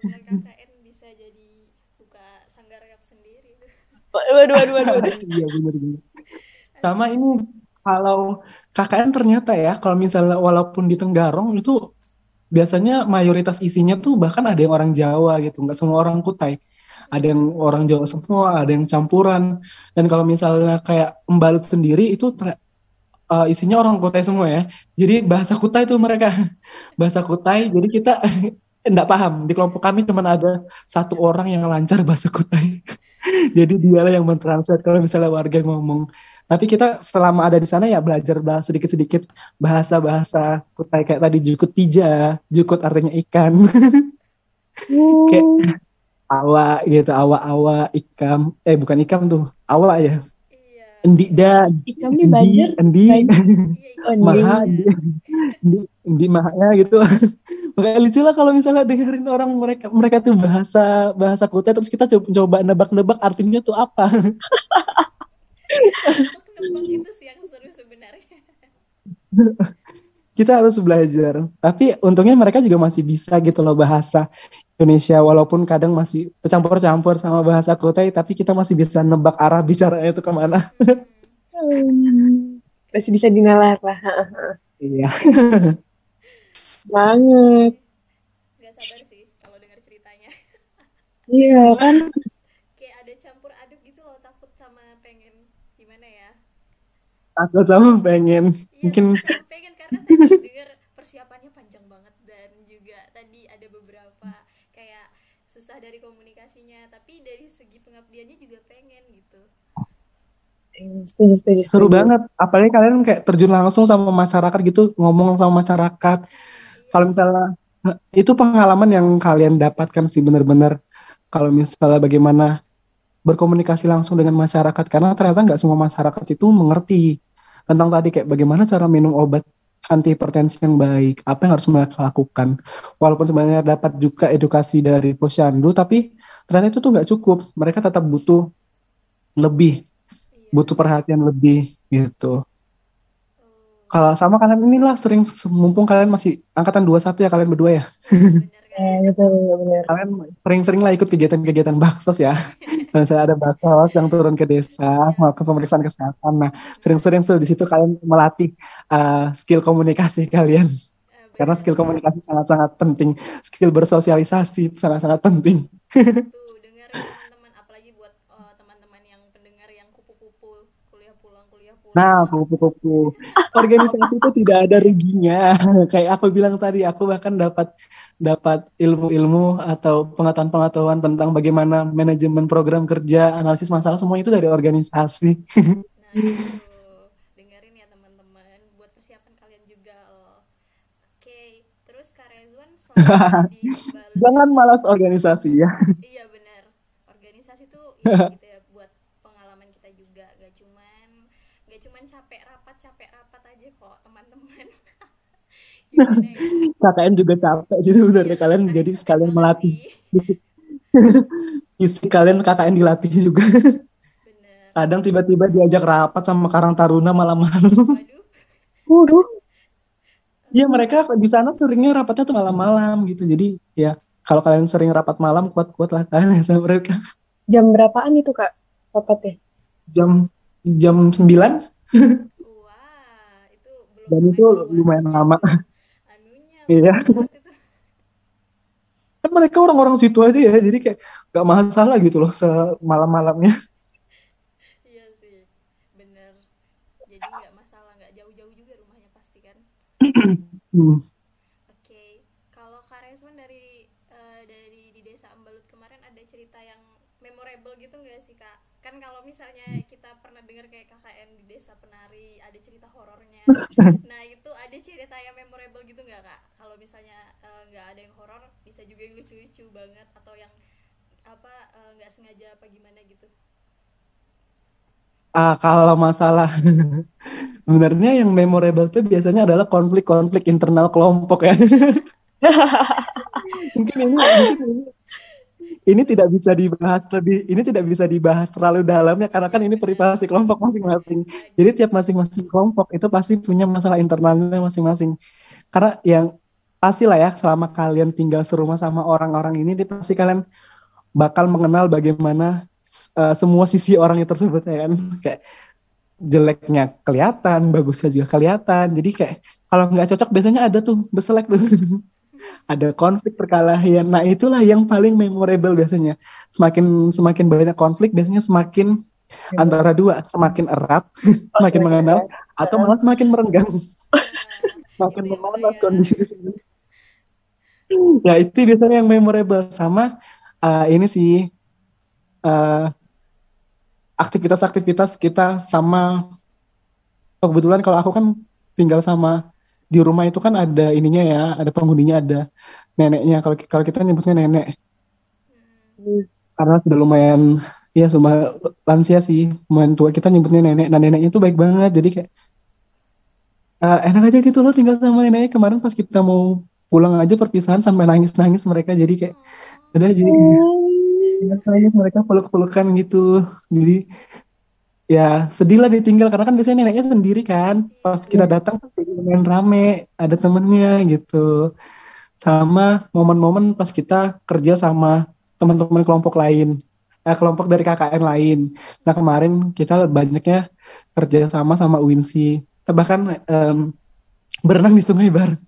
KKN bisa jadi buka sanggar sendiri. Waduh, waduh, waduh, waduh. Iya. Sama ini kalau KKN ternyata ya kalau misalnya walaupun di Tenggarong itu biasanya mayoritas isinya tuh bahkan ada yang orang Jawa gitu, nggak semua orang Kutai. Ada yang orang Jawa semua, ada yang campuran. Dan kalau misalnya kayak embalut sendiri itu uh, isinya orang Kutai semua ya. Jadi bahasa Kutai itu mereka bahasa Kutai. Jadi kita enggak paham. Di kelompok kami cuma ada satu orang yang lancar bahasa Kutai. Jadi dialah yang mentranslate kalau misalnya warga ngomong. Tapi kita selama ada di sana ya belajar bahasa sedikit-sedikit bahasa-bahasa kutai kayak tadi jukut tija, jukut artinya ikan. Kayak awa gitu, awa-awa, ikam. Eh bukan ikam tuh, awa ya. Iya. Endi dan ikam di banjir. Endi, endi, maha, endi, endi, mahanya gitu. Makanya lucu lah kalau misalnya dengerin orang mereka mereka tuh bahasa bahasa kutai terus kita coba, coba nebak-nebak artinya tuh apa. itu sih yang seru sebenarnya. kita harus belajar. Tapi untungnya mereka juga masih bisa gitu loh bahasa Indonesia walaupun kadang masih tercampur-campur sama bahasa Kutai tapi kita masih bisa nebak arah bicaranya itu ke mana. masih bisa dinalar lah. iya. Banget. Gak sabar sih kalau dengar ceritanya. Iya kan aku sama pengen iya, mungkin pengen karena tadi dengar persiapannya panjang banget dan juga tadi ada beberapa kayak susah dari komunikasinya tapi dari segi pengabdiannya juga pengen gitu. Iya, setuju, setuju, setuju. seru banget. Apalagi kalian kayak terjun langsung sama masyarakat gitu ngomong sama masyarakat. Iya. kalau misalnya itu pengalaman yang kalian dapatkan sih bener-bener. Kalau misalnya bagaimana berkomunikasi langsung dengan masyarakat. Karena ternyata nggak semua masyarakat itu mengerti tentang tadi kayak bagaimana cara minum obat anti hipertensi yang baik, apa yang harus mereka lakukan. Walaupun sebenarnya dapat juga edukasi dari posyandu, tapi ternyata itu tuh nggak cukup. Mereka tetap butuh lebih, butuh perhatian lebih gitu. Kalau sama kalian inilah sering mumpung kalian masih angkatan 21 ya kalian berdua ya. Eh, betul, benar. Kalian sering-sering lah ikut kegiatan-kegiatan baksos ya. Kalau misalnya ada baksos yang turun ke desa, melakukan pemeriksaan kesehatan. Nah, sering-sering di situ kalian melatih uh, skill komunikasi kalian. Eh, Karena skill komunikasi sangat-sangat penting. Skill bersosialisasi sangat-sangat penting. Tuh, dengerin teman-teman apalagi buat eh, teman-teman yang pendengar yang kupu-kupu kuliah pulang kuliah pulang. Nah, kupu-kupu. Organisasi itu tidak ada ruginya. Kayak aku bilang tadi, aku bahkan dapat dapat ilmu-ilmu atau pengetahuan-pengetahuan tentang bagaimana manajemen program kerja, analisis masalah semua itu dari organisasi. Nah, itu dengerin ya teman-teman buat persiapan kalian juga loh. Oke, terus Kak Rezwan di Jangan itu- malas organisasi ya. Iya benar. Organisasi tuh ya gitu ya buat pengalaman kita juga. Gak cuman gak cuman capek rapat capek rapat aja kok teman-teman. Gimana ya? KKN juga capek sih sebenarnya Iya, kalian jadi sekalian melatih fisik. Fisik kalian KKN dilatih juga. Bener. Kadang tiba-tiba diajak rapat sama Karang Taruna malam-malam. Waduh. Iya mereka di sana seringnya rapatnya tuh malam-malam gitu. Jadi ya kalau kalian sering rapat malam kuat-kuat lah kalian sama mereka. jam berapaan itu Kak rapatnya? Jam jam 9 Wah, itu belum dan itu lumayan lama. Iya. Kan mereka orang-orang situ aja ya. Jadi kayak gak masalah gitu loh semalam-malamnya. Iya sih, bener. Jadi nggak masalah, nggak jauh-jauh juga rumahnya pasti kan. Hmm. Oke, kalau Kak Rezwan dari eh, dari di desa Embalut kemarin ada cerita yang memorable gitu nggak sih Kak? Kan kalau misalnya kita pernah dengar kayak KKN di desa penari ada cerita horornya. Nah itu ada cerita yang memorable gitu nggak Kak? Kalau misalnya eh, nggak ada yang horor, bisa juga yang lucu-lucu banget atau yang apa eh, nggak sengaja apa gimana gitu? Ah, kalau masalah sebenarnya yang memorable tuh biasanya adalah konflik-konflik internal kelompok ya. Mungkin ini, mungkin ini ini tidak bisa dibahas lebih, ini tidak bisa dibahas terlalu dalam ya karena kan ini privasi kelompok masing-masing. Jadi tiap masing-masing kelompok itu pasti punya masalah internalnya masing-masing. Karena yang pasti lah ya selama kalian tinggal serumah sama orang-orang ini, pasti kalian bakal mengenal bagaimana uh, semua sisi orangnya tersebut ya kan. Kayak jeleknya kelihatan, bagusnya juga kelihatan. Jadi kayak kalau nggak cocok biasanya ada tuh beselek tuh. ada konflik perkelahian. Nah, itulah yang paling memorable biasanya. Semakin semakin banyak konflik biasanya semakin antara dua, semakin erat, semakin mengenal atau malah semakin merenggang. Makin yang memanas bahaya. kondisi di sini. Ya, itu biasanya yang memorable sama uh, ini sih uh, aktivitas-aktivitas kita sama oh, kebetulan kalau aku kan tinggal sama di rumah itu kan ada ininya ya, ada penghuninya, ada neneknya. Kalau kalau kita nyebutnya nenek Hmm. karena sudah lumayan ya cuma lansia sih, lumayan tua kita nyebutnya nenek. Nah neneknya itu baik banget, jadi kayak eh, enak aja gitu loh tinggal sama neneknya. Kemarin pas kita mau pulang aja perpisahan sampai nangis-nangis mereka, jadi kayak udah jadi Ingat saya mereka peluk-pelukan gitu. Jadi ya sedih lah ditinggal karena kan biasanya neneknya sendiri kan. Pas kita datang tuh jadi lumayan rame, ada temennya gitu. Sama momen-momen pas kita kerja sama teman-teman kelompok lain, eh, kelompok dari KKN lain. Nah kemarin kita banyaknya kerja sama sama Winsi. Bahkan em, berenang di sungai bareng.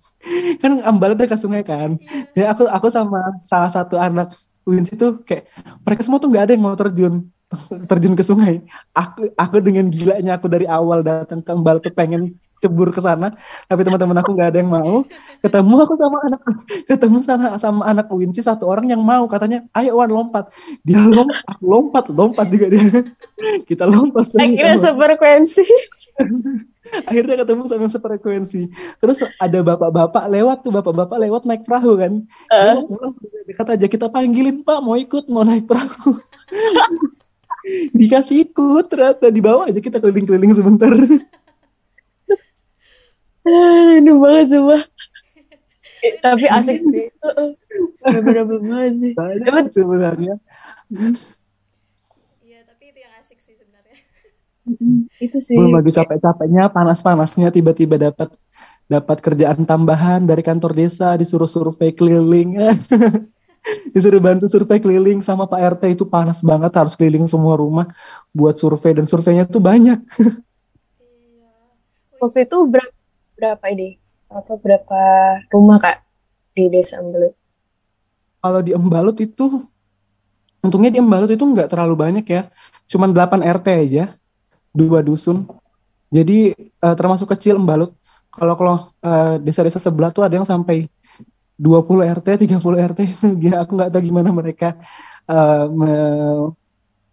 Kan Ambalat dekat sungai kan. Iya. Ya aku aku sama salah satu anak Wins itu kayak mereka semua tuh nggak ada yang mau terjun terjun ke sungai. Aku aku dengan gilanya aku dari awal datang ke Mbal tuh pengen cebur ke sana, tapi teman-teman aku nggak ada yang mau. Ketemu aku sama anak ketemu sama sama anak Winsi satu orang yang mau katanya, "Ayo Wan lompat." Dia lompat, aku lompat, lompat juga dia. Kita lompat Akhirnya sefrekuensi. akhirnya ketemu sama yang sefrekuensi. Terus ada bapak-bapak lewat tuh bapak-bapak lewat naik perahu kan. Mau pulang dekat aja kita panggilin pak mau ikut mau naik perahu. Dikasih ikut ternyata di bawah aja kita keliling-keliling sebentar. Aduh banget semua. Eh, tapi asik sih. Beberapa banget sih. sebenarnya Iya, tapi itu yang asik sih sebenarnya. Itu sih. belum lagi capek-capeknya panas-panasnya tiba-tiba dapat dapat kerjaan tambahan dari kantor desa, disuruh survei keliling. disuruh bantu survei keliling sama Pak RT itu panas banget harus keliling semua rumah buat survei dan surveinya tuh banyak. Iya. Waktu itu berapa, berapa ini? Apa berapa rumah Kak di Desa Embelut? Kalau di Embalut itu untungnya di Embalut itu nggak terlalu banyak ya. Cuman 8 RT aja, dua dusun. Jadi eh, termasuk kecil Embalut. Kalau kalau eh, desa-desa sebelah tuh ada yang sampai 20 RT, 30 RT itu aku nggak tahu gimana mereka eh, me-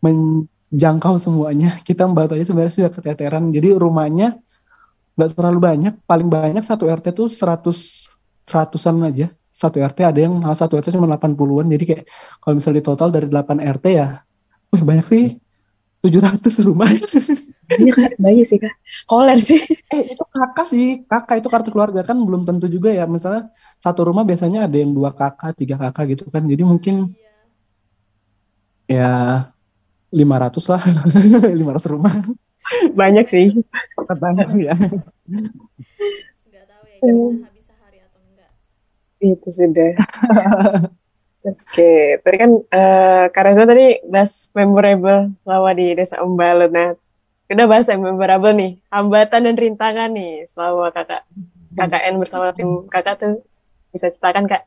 menjangkau semuanya. Kita Embalut aja sebenarnya sudah keteteran. Jadi rumahnya nggak terlalu banyak, paling banyak satu RT tuh 100 seratusan aja. Satu RT ada yang malah satu RT cuma 80-an. Jadi kayak kalau misalnya di total dari 8 RT ya, wih banyak sih. 700 rumah. Iya Kak, banyak sih Kak. Koler sih. Eh, itu kakak sih. Kakak itu kartu keluarga kan belum tentu juga ya. Misalnya satu rumah biasanya ada yang dua kakak, tiga kakak gitu kan. Jadi mungkin iya. ya 500 lah. 500 rumah. Banyak sih. Banyak sih ya. Nggak tahu ya bisa habis sehari atau enggak. Itu sudah. Oke, tadi kan Kak Reza tadi bahas memorable selama di Desa Embalut. Nah, udah bahas yang memorable nih, hambatan dan rintangan nih selama kakak KKN bersama tim kakak tuh bisa ceritakan Kak?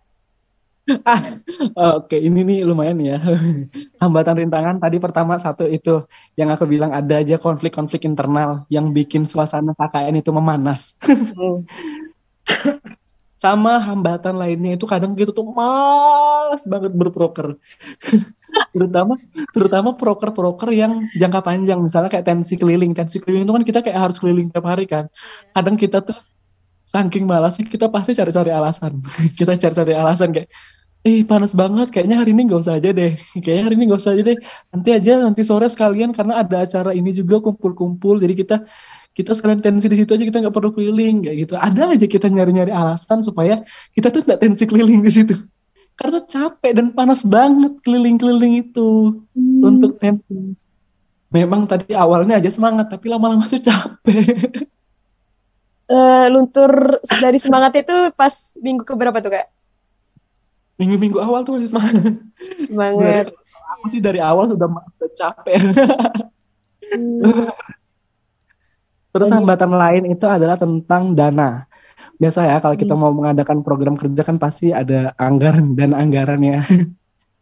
Oke, ini nih lumayan ya. Hambatan rintangan tadi pertama satu itu yang aku bilang ada aja konflik-konflik internal yang bikin suasana KKN itu memanas. Hmm. Sama hambatan lainnya itu kadang gitu tuh malas banget berproker. terutama terutama proker-proker yang jangka panjang misalnya kayak tensi keliling. Tensi keliling itu kan kita kayak harus keliling tiap hari kan. Kadang kita tuh saking malasnya kita pasti cari-cari alasan. kita cari-cari alasan kayak eh panas banget kayaknya hari ini nggak usah aja deh kayaknya hari ini nggak usah aja deh nanti aja nanti sore sekalian karena ada acara ini juga kumpul-kumpul jadi kita kita sekalian tensi di situ aja kita nggak perlu keliling kayak gitu. Ada aja kita nyari-nyari alasan supaya kita tuh nggak tensi keliling di situ. Karena capek dan panas banget keliling-keliling itu untuk tensi. Memang tadi awalnya aja semangat tapi lama-lama tuh capek. Eh, luntur dari semangat itu pas minggu keberapa tuh Kak? minggu-minggu awal tuh masih semangat. Semangat. Sebenarnya aku sih dari awal sudah sudah capek. Hmm. Terus Banyak. hambatan lain itu adalah tentang dana. Biasa ya kalau kita Hmm. mau mengadakan program kerja kan pasti ada anggaran dan anggarannya.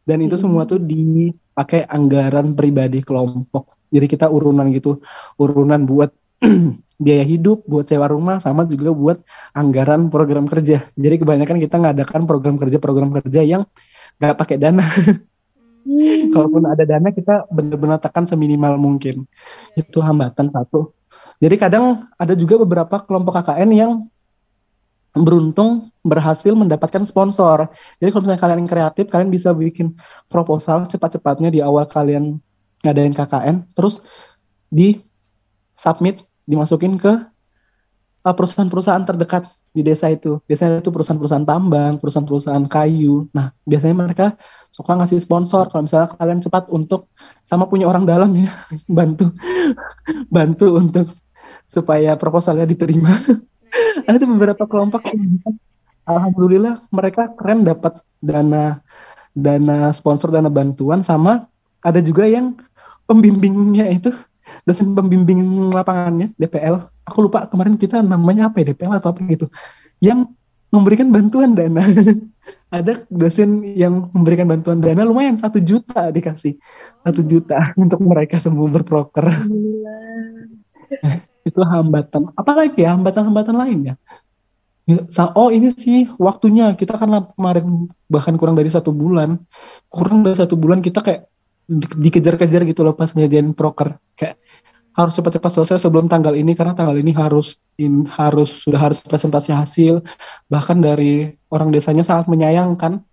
Dan itu semua tuh dipakai anggaran pribadi kelompok. Jadi kita urunan gitu, urunan buat biaya hidup, buat sewa rumah, sama juga buat anggaran program kerja. Jadi kebanyakan kita ngadakan program kerja-program kerja yang nggak pakai dana. Hmm, Kalaupun ada dana kita benar-benar tekan seminimal mungkin. iya, Itu hambatan satu. Jadi kadang ada juga beberapa kelompok KKN yang beruntung berhasil mendapatkan sponsor. Jadi kalau misalnya kalian kreatif, kalian bisa bikin proposal cepat-cepatnya di awal kalian ngadain KKN, terus di submit, dimasukin ke uh, perusahaan-perusahaan terdekat di desa itu. Biasanya itu perusahaan-perusahaan tambang, perusahaan-perusahaan kayu. Nah, biasanya mereka suka ngasih sponsor kalau misalnya kalian cepat untuk sama punya orang dalam ya, bantu bantu untuk supaya proposalnya diterima. Nah, Ada tuh beberapa kelompok yang alhamdulillah mereka keren dapat dana dana sponsor dana bantuan sama ada juga yang pembimbingnya itu dosen pembimbing lapangannya DPL. Aku lupa kemarin kita namanya apa ya DPL atau apa gitu. Yang memberikan bantuan dana. ada dosen yang memberikan bantuan dana lumayan satu juta dikasih satu juta untuk mereka semua berproker itu hambatan. Apalagi ya? Hambatan-hambatan lainnya Ya, sa- oh ini sih waktunya. Kita kan kemarin bahkan kurang dari satu bulan. Kurang dari satu bulan kita kayak di- dikejar-kejar gitu loh pas ngerjain proker. Kayak harus cepat-cepat selesai sebelum tanggal ini karena tanggal ini harus in, harus sudah harus presentasi hasil. Bahkan dari orang desanya sangat menyayangkan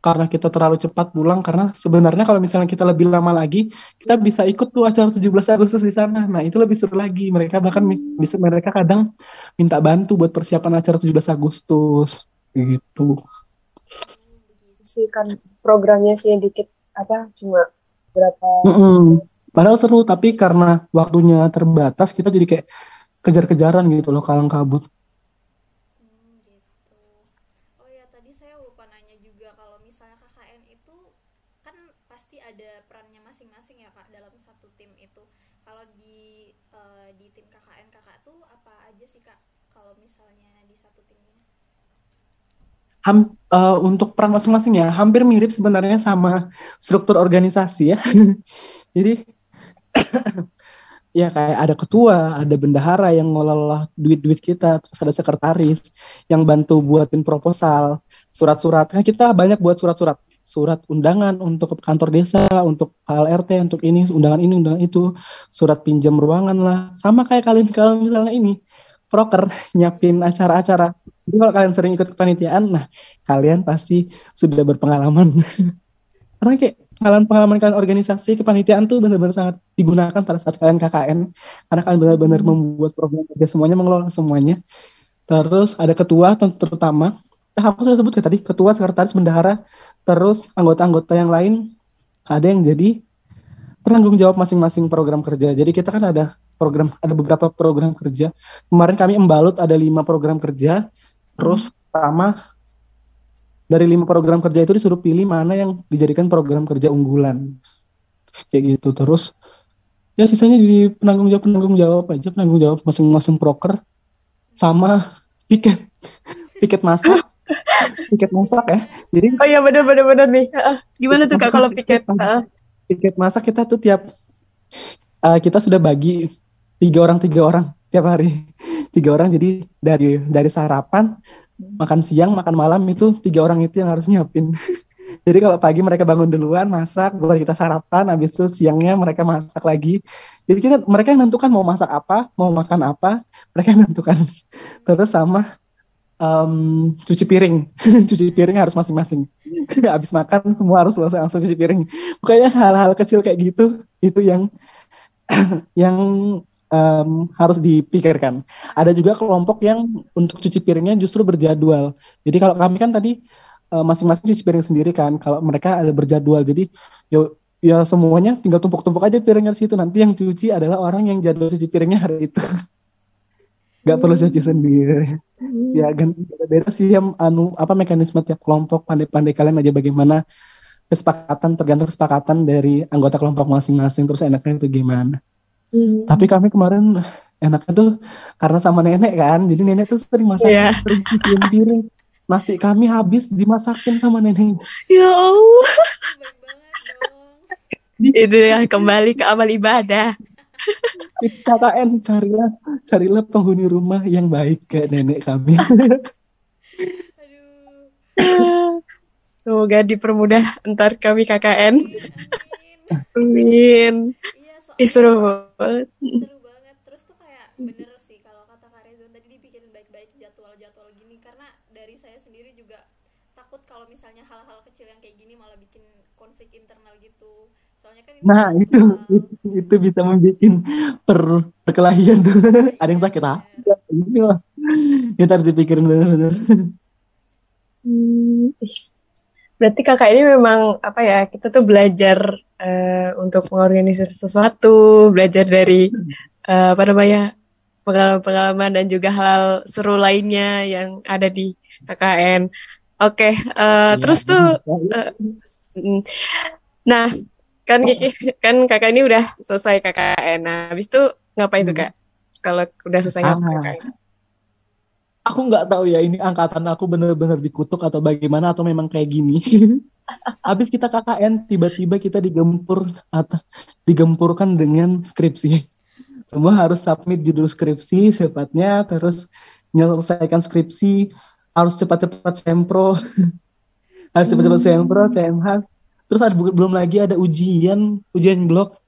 karena kita terlalu cepat pulang karena sebenarnya kalau misalnya kita lebih lama lagi kita bisa ikut tuh acara 17 Agustus di sana. Nah, itu lebih seru lagi. Mereka bahkan mi- bisa mereka kadang minta bantu buat persiapan acara 17 Agustus gitu. sih kan programnya sih dikit apa cuma berapa Mm-mm. Padahal seru, tapi karena waktunya terbatas kita jadi kayak kejar-kejaran gitu loh kalang kabut. ngeditin KKN kakak tuh apa aja sih kak kalau misalnya di satu timnya Ham, uh, untuk peran masing-masing ya hampir mirip sebenarnya sama struktur organisasi ya. Jadi ya kayak ada ketua, ada bendahara yang ngelola duit-duit kita, terus ada sekretaris yang bantu buatin proposal, surat-surat. Kan kita banyak buat surat-surat, surat undangan untuk kantor desa, untuk HLRT, untuk ini, undangan ini, undangan itu, surat pinjam ruangan lah. Sama kayak kalian kalau misalnya ini, proker nyiapin acara-acara. Jadi kalau kalian sering ikut kepanitiaan, nah kalian pasti sudah berpengalaman. Karena kayak pengalaman-pengalaman kalian organisasi kepanitiaan tuh benar-benar sangat digunakan pada saat kalian KKN karena kalian benar-benar membuat program kerja semuanya mengelola semuanya. Terus ada ketua terutama. Eh, aku sudah sebut ke tadi ketua sekretaris bendahara terus anggota-anggota yang lain. Ada yang jadi penanggung jawab masing-masing program kerja. Jadi kita kan ada program ada beberapa program kerja. Kemarin kami embalut ada lima program kerja terus pertama dari lima program kerja itu disuruh pilih mana yang dijadikan program kerja unggulan. Kayak gitu terus ya sisanya di penanggung jawab penanggung jawab aja penanggung jawab masing-masing proker sama piket piket masak piket masak ya. Jadi oh iya benar benar benar nih. Gimana tuh kak kalau piket piket? masak. Kita tuh tiap uh, kita sudah bagi tiga orang tiga orang tiap hari tiga orang jadi dari dari sarapan makan siang, makan malam itu tiga orang itu yang harus nyiapin. Jadi kalau pagi mereka bangun duluan masak, buat kita sarapan, habis itu siangnya mereka masak lagi. Jadi kita mereka yang nentukan mau masak apa, mau makan apa, mereka yang nentukan. Terus sama um, cuci piring, cuci piring harus masing-masing. habis makan semua harus langsung cuci piring. Pokoknya hal-hal kecil kayak gitu itu yang yang um, harus dipikirkan. Ada juga kelompok yang untuk cuci piringnya justru berjadwal. Jadi kalau kami kan tadi masing-masing uh, cuci piring sendiri kan. Kalau mereka ada berjadwal, jadi yo ya semuanya tinggal tumpuk-tumpuk aja piringnya di situ. Nanti yang cuci adalah orang yang jadwal cuci piringnya hari itu. Gak hmm. perlu cuci sendiri. Hmm. Ya kan beda sih yang anu apa mekanisme tiap kelompok pandai-pandai kalian aja bagaimana kesepakatan tergantung kesepakatan dari anggota kelompok masing-masing terus enaknya itu gimana. Hmm. Tapi kami kemarin enaknya tuh karena sama nenek kan, jadi nenek tuh sering masak, yeah. sering cuciin piring. Nasi kami habis dimasakin sama nenek. Ya Allah. Itu ya kembali ke amal ibadah. Tips KKN carilah carilah penghuni rumah yang baik kayak nenek kami. Semoga dipermudah entar kami KKN. Amin. Ih, seru banget. Seru banget. Terus tuh kayak bener sih kalau kata Kak Reza tadi dipikirin baik-baik jadwal-jadwal gini karena dari saya sendiri juga takut kalau misalnya hal-hal kecil yang kayak gini malah bikin konflik internal gitu. Soalnya kan ini Nah, itu, itu itu bisa membuat per perkelahian tuh. Ada yang sakit hati. Ini lah. Itu harus dipikirin benar-benar. Hmm, berarti kakak ini memang apa ya kita tuh belajar uh, untuk mengorganisir sesuatu belajar dari uh, apa namanya pengalaman-pengalaman dan juga hal, seru lainnya yang ada di KKN oke okay, uh, ya, terus tuh uh, nah kan Kiki kan kakak ini udah selesai KKN nah habis itu ngapain tuh kak? Kalau udah selesai ah. KKN aku nggak tahu ya ini angkatan aku bener-bener dikutuk atau bagaimana atau memang kayak gini. Habis kita KKN tiba-tiba kita digempur atau digempurkan dengan skripsi. Semua harus submit judul skripsi cepatnya terus menyelesaikan skripsi harus cepat-cepat sempro. harus cepat-cepat sempro, CMH. Terus ada belum lagi ada ujian, ujian blok.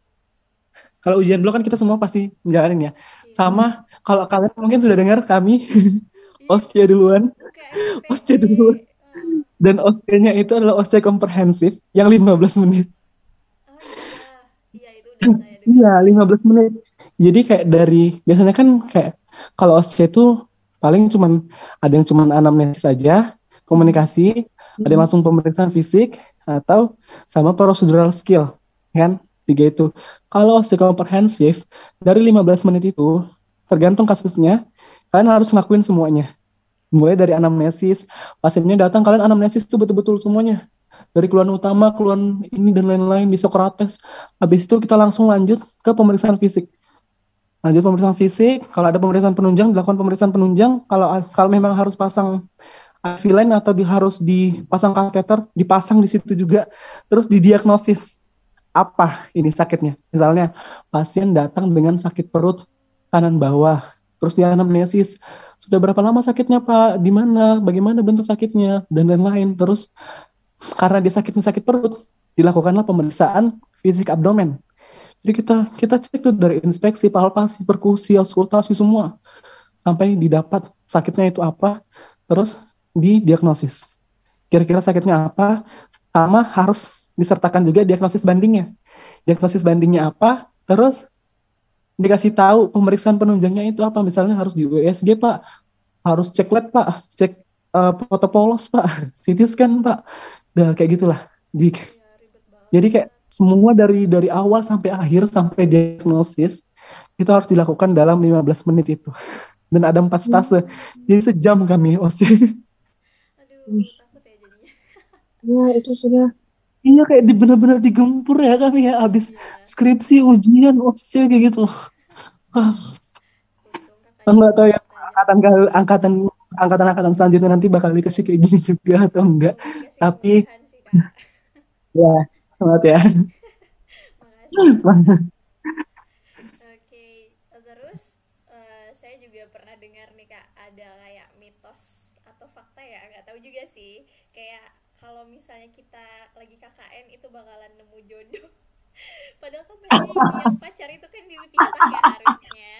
Kalau ujian blok kan kita semua pasti menjalanin ya. Sama kalau kalian mungkin sudah dengar kami osnya duluan osnya duluan dan oskenya itu adalah osnya komprehensif yang 15 menit Iya, 15 menit. Jadi kayak dari biasanya kan kayak kalau OSCE itu paling cuman ada yang cuman anamnesis saja, komunikasi, hmm. ada yang langsung pemeriksaan fisik atau sama procedural skill, kan? Tiga itu. Kalau OSCE komprehensif dari 15 menit itu tergantung kasusnya, kalian harus ngelakuin semuanya. Mulai dari anamnesis. Pasiennya datang kalian anamnesis itu betul-betul semuanya. Dari keluhan utama keluhan ini dan lain-lain di Socrates habis itu kita langsung lanjut ke pemeriksaan fisik. Lanjut pemeriksaan fisik. Kalau ada pemeriksaan penunjang dilakukan pemeriksaan penunjang. Kalau kalau memang harus pasang IV line atau di, harus dipasang kateter dipasang di situ juga. Terus didiagnosis apa ini sakitnya? Misalnya pasien datang dengan sakit perut kanan bawah terus di anamnesis sudah berapa lama sakitnya pak di mana bagaimana bentuk sakitnya dan lain-lain terus karena dia sakitnya sakit perut dilakukanlah pemeriksaan fisik abdomen jadi kita kita cek tuh dari inspeksi, palpasi, perkusi, auskultasi semua sampai didapat sakitnya itu apa, terus didiagnosis. Kira-kira sakitnya apa? Sama harus disertakan juga diagnosis bandingnya. Diagnosis bandingnya apa? Terus dikasih tahu pemeriksaan penunjangnya itu apa? Misalnya harus di USG pak, harus cek lab pak, cek uh, foto polos pak, CT scan pak, dan kayak gitulah. Di, jadi kayak semua dari dari awal sampai akhir sampai diagnosis itu harus dilakukan dalam 15 menit itu. Dan ada empat stase. Jadi sejam kami OSCE Aduh, takut ya jadinya. Ya, itu sudah. Iya kayak di benar-benar digempur ya kami ya habis skripsi ujian OSCE kayak gitu. Wah, Untung kakaknya nggak tahu ya angkatan angkatan angkatan angkatan selanjutnya nanti bakal dikasih kayak gini juga atau enggak Tapi- sih, ya banget ya. Makasih. Oke, terus eh, saya juga pernah dengar nih kak ada kayak mitos atau fakta ya nggak tahu juga sih kayak kalau misalnya kita lagi KKN itu bakalan nemu jodoh. Padahal kan tadi yang pacar itu kan dipisah ya harusnya.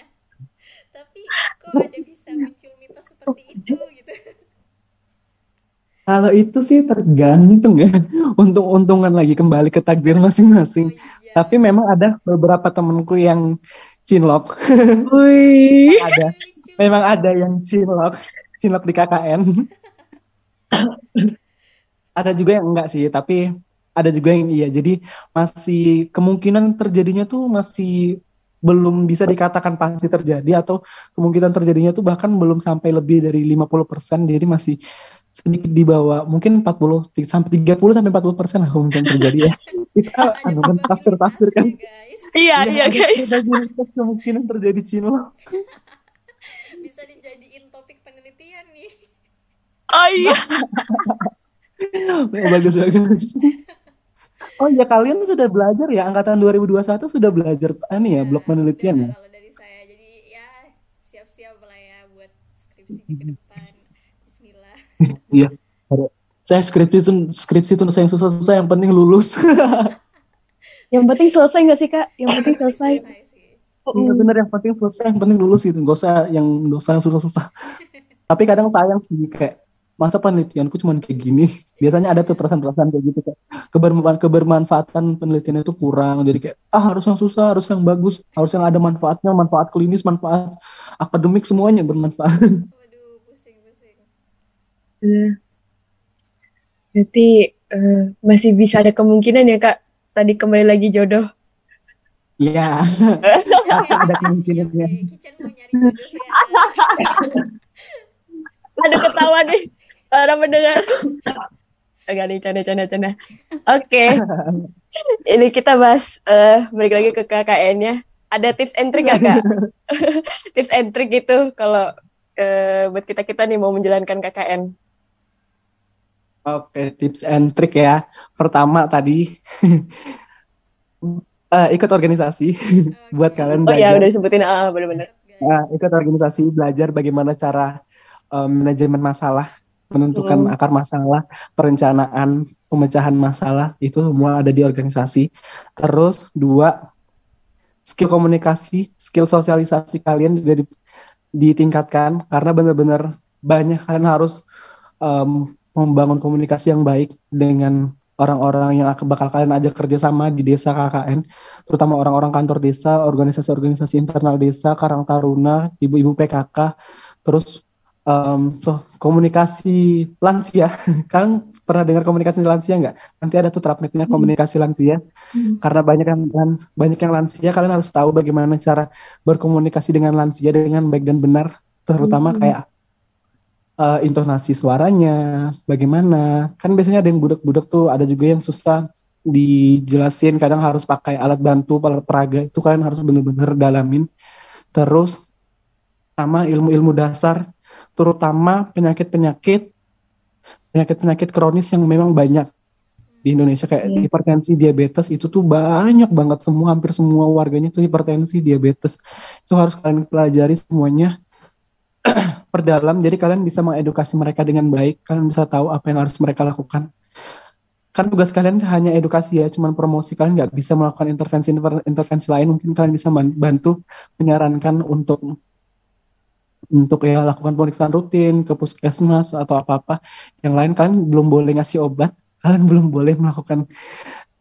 Tapi kok ada bisa muncul mitos seperti itu gitu? Kalau itu sih tergantung ya. Untung-untungan lagi kembali ke takdir Oh masing-masing. iya. Tapi memang ada beberapa temenku yang cinlok. Wih. ada. Memang ada yang cinlok. Cinlok di KKN. ada juga yang enggak sih, tapi ada juga yang iya. Jadi masih kemungkinan terjadinya tuh masih belum bisa dikatakan pasti terjadi atau kemungkinan terjadinya tuh bahkan belum sampai lebih dari 50%. Jadi masih sedikit di bawah mungkin 40 sampai 30 sampai 40 persen lah kemungkinan terjadi ya. Kita anu kan probabilitas tafsir-tafsir kan. ya, guys. Iya, iya ada guys. kemungkinan terjadi cinlok. Bisa dijadiin topik penelitian nih. Oh iya. bagus bagus. Oh ya kalian sudah belajar ya angkatan 2021 sudah belajar ini ya Nah, blok penelitian ya. udah Kalau dari saya, jadi ya siap-siap lah ya buat skripsi ke depan. Bismillah. Iya. Saya skripsi itu skripsi itu yang susah-susah yang penting lulus. Yang penting selesai nggak sih kak? Yang penting selesai. Iya bener yang penting selesai yang penting lulus gitu. Gak usah yang dosa yang susah-susah. Tapi kadang sayang sih kayak masa penelitianku cuma kayak gini. Biasanya ada tuh perasaan-perasaan kayak gitu kayak kebermanfaatan kebermanfaatan penelitian itu kurang. Jadi kayak ah harus yang susah, harus yang bagus, harus yang ada manfaatnya, manfaat klinis, manfaat akademik semuanya bermanfaat. Waduh, pusing-pusing. Hmm. Berarti eh, masih bisa ada kemungkinan ya kak? Tadi kembali lagi jodoh. Iya. Kitchen Tapi ya, ada kemungkinannya. ya. Ada ketawa nih. Orang mendengar. Enggak nih, canda, canda, canda. Oke. Ini kita bahas eh balik lagi ke KKN-nya. Ada tips and trick gak, Kak? tips and trick gitu kalau eh, buat kita-kita nih mau menjalankan KKN. Oke, tips and trick ya. Pertama tadi eh, ikut organisasi buat kalian Oh iya, belajar. udah disebutin. Ah, bener-bener. Nah, ikut organisasi belajar bagaimana cara eh, manajemen masalah, menentukan Hmm. akar masalah, perencanaan, pemecahan masalah itu semua ada di organisasi. Terus dua skill komunikasi, skill sosialisasi kalian juga di- ditingkatkan karena benar-benar banyak kalian harus em, membangun komunikasi yang baik dengan orang-orang yang bakal kalian ajak kerjasama di desa KKN, terutama orang-orang kantor desa, organisasi-organisasi internal desa, Karang Taruna, ibu-ibu PKK, terus em, so, komunikasi lansia. Kalian pernah dengar komunikasi lansia nggak? Nanti ada tuh trapnetnya komunikasi lansia. Karena banyak yang banyak yang lansia, kalian harus tahu bagaimana cara berkomunikasi dengan lansia dengan baik dan benar, terutama Hmm. kayak eh, intonasi suaranya, bagaimana. Kan biasanya ada yang budak-budak tuh, ada juga yang susah dijelasin, kadang harus pakai alat bantu, alat peraga, itu kalian harus bener-bener dalamin. terus sama ilmu-ilmu dasar, terutama penyakit-penyakit penyakit-penyakit kronis yang memang banyak di Indonesia kayak Iya. hipertensi, diabetes itu tuh banyak banget semua hampir semua warganya tuh hipertensi, diabetes. Itu harus kalian pelajari semuanya perdalam jadi kalian bisa mengedukasi mereka dengan baik, kalian bisa tahu apa yang harus mereka lakukan. Kan tugas kalian hanya edukasi ya, cuman promosi kalian nggak bisa melakukan intervensi intervensi lain. Mungkin kalian bisa bantu menyarankan untuk untuk ya lakukan pemeriksaan rutin ke puskesmas atau apa-apa. Yang lain kalian belum boleh ngasih obat, kalian belum boleh melakukan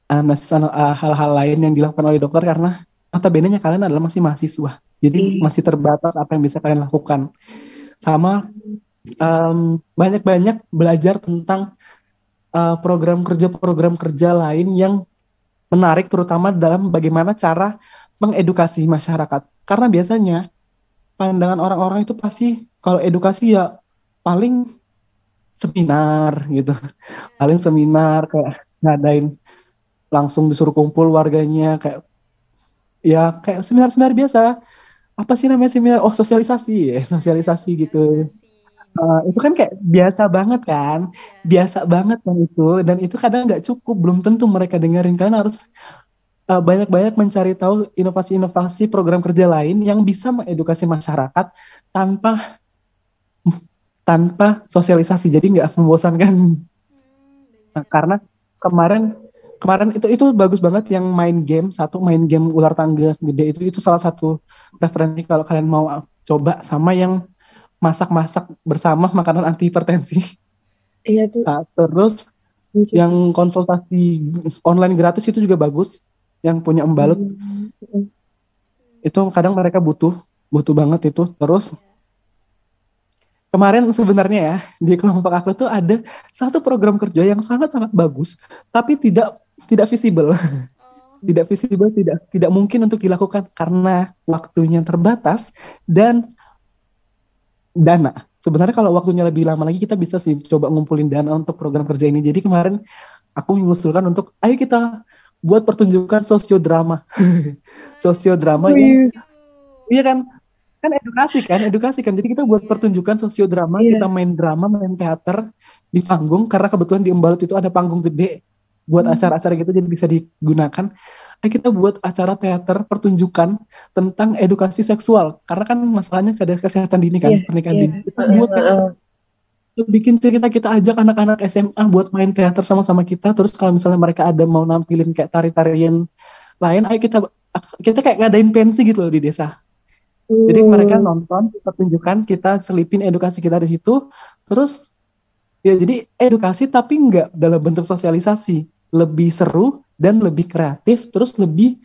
uh, nas- uh, hal-hal lain yang dilakukan oleh dokter karena notabene kalian adalah masih mahasiswa. Jadi Iya. masih terbatas apa yang bisa kalian lakukan. Sama banyak-banyak belajar tentang uh, program kerja-program kerja lain yang menarik terutama dalam bagaimana cara mengedukasi masyarakat. Karena biasanya pandangan orang-orang itu pasti kalau edukasi ya paling seminar gitu. Paling seminar kayak ngadain langsung disuruh kumpul warganya kayak ya kayak seminar-seminar biasa. Apa sih namanya seminar? Oh, sosialisasi ya, sosialisasi gitu. Uh, itu kan kayak biasa banget kan, Iya. biasa banget kan itu, dan itu kadang nggak cukup, belum tentu mereka dengerin. Kalian harus banyak-banyak mencari tahu inovasi-inovasi program kerja lain yang bisa mengedukasi masyarakat tanpa tanpa sosialisasi, jadi nggak membosankan. Hmm, Nah, karena kemarin kemarin itu itu bagus banget yang main game satu main game ular tangga gede itu itu salah satu referensi kalau kalian mau coba sama yang masak-masak bersama makanan anti hipertensi. Iya tuh. Nah, terus lucu yang konsultasi online gratis itu juga bagus. Yang punya embalut Hmm. itu kadang mereka butuh butuh banget itu. Terus kemarin sebenarnya ya di kelompok aku tuh ada satu program kerja yang sangat-sangat bagus, tapi tidak tidak visible. Oh, tidak visible, tidak tidak mungkin untuk dilakukan karena waktunya terbatas dan dana. Sebenarnya kalau waktunya lebih lama lagi kita bisa sih coba ngumpulin dana untuk program kerja ini. Jadi kemarin aku mengusulkan untuk ayo kita buat pertunjukan sosiodrama. sosiodrama yang lucu. iya kan kan edukasi kan edukasi kan jadi kita buat pertunjukan sosiodrama Iya. kita main drama main teater di panggung karena kebetulan di Embalut itu ada panggung gede buat Hmm. acara-acara gitu jadi bisa digunakan Ayo kita buat acara teater pertunjukan tentang edukasi seksual karena kan masalahnya ada kesehatan dini kan Iya, pernikahan iya. dini kita buat Kita bikin cerita kita ajak anak-anak SMA buat main teater sama-sama kita terus kalau misalnya mereka ada mau nampilin kayak tari-tarian lain ayo kita kita kayak ngadain pensi gitu loh di desa jadi Hmm. mereka nonton pertunjukan kita selipin edukasi kita di situ terus ya jadi edukasi tapi nggak dalam bentuk sosialisasi lebih seru dan lebih kreatif terus lebih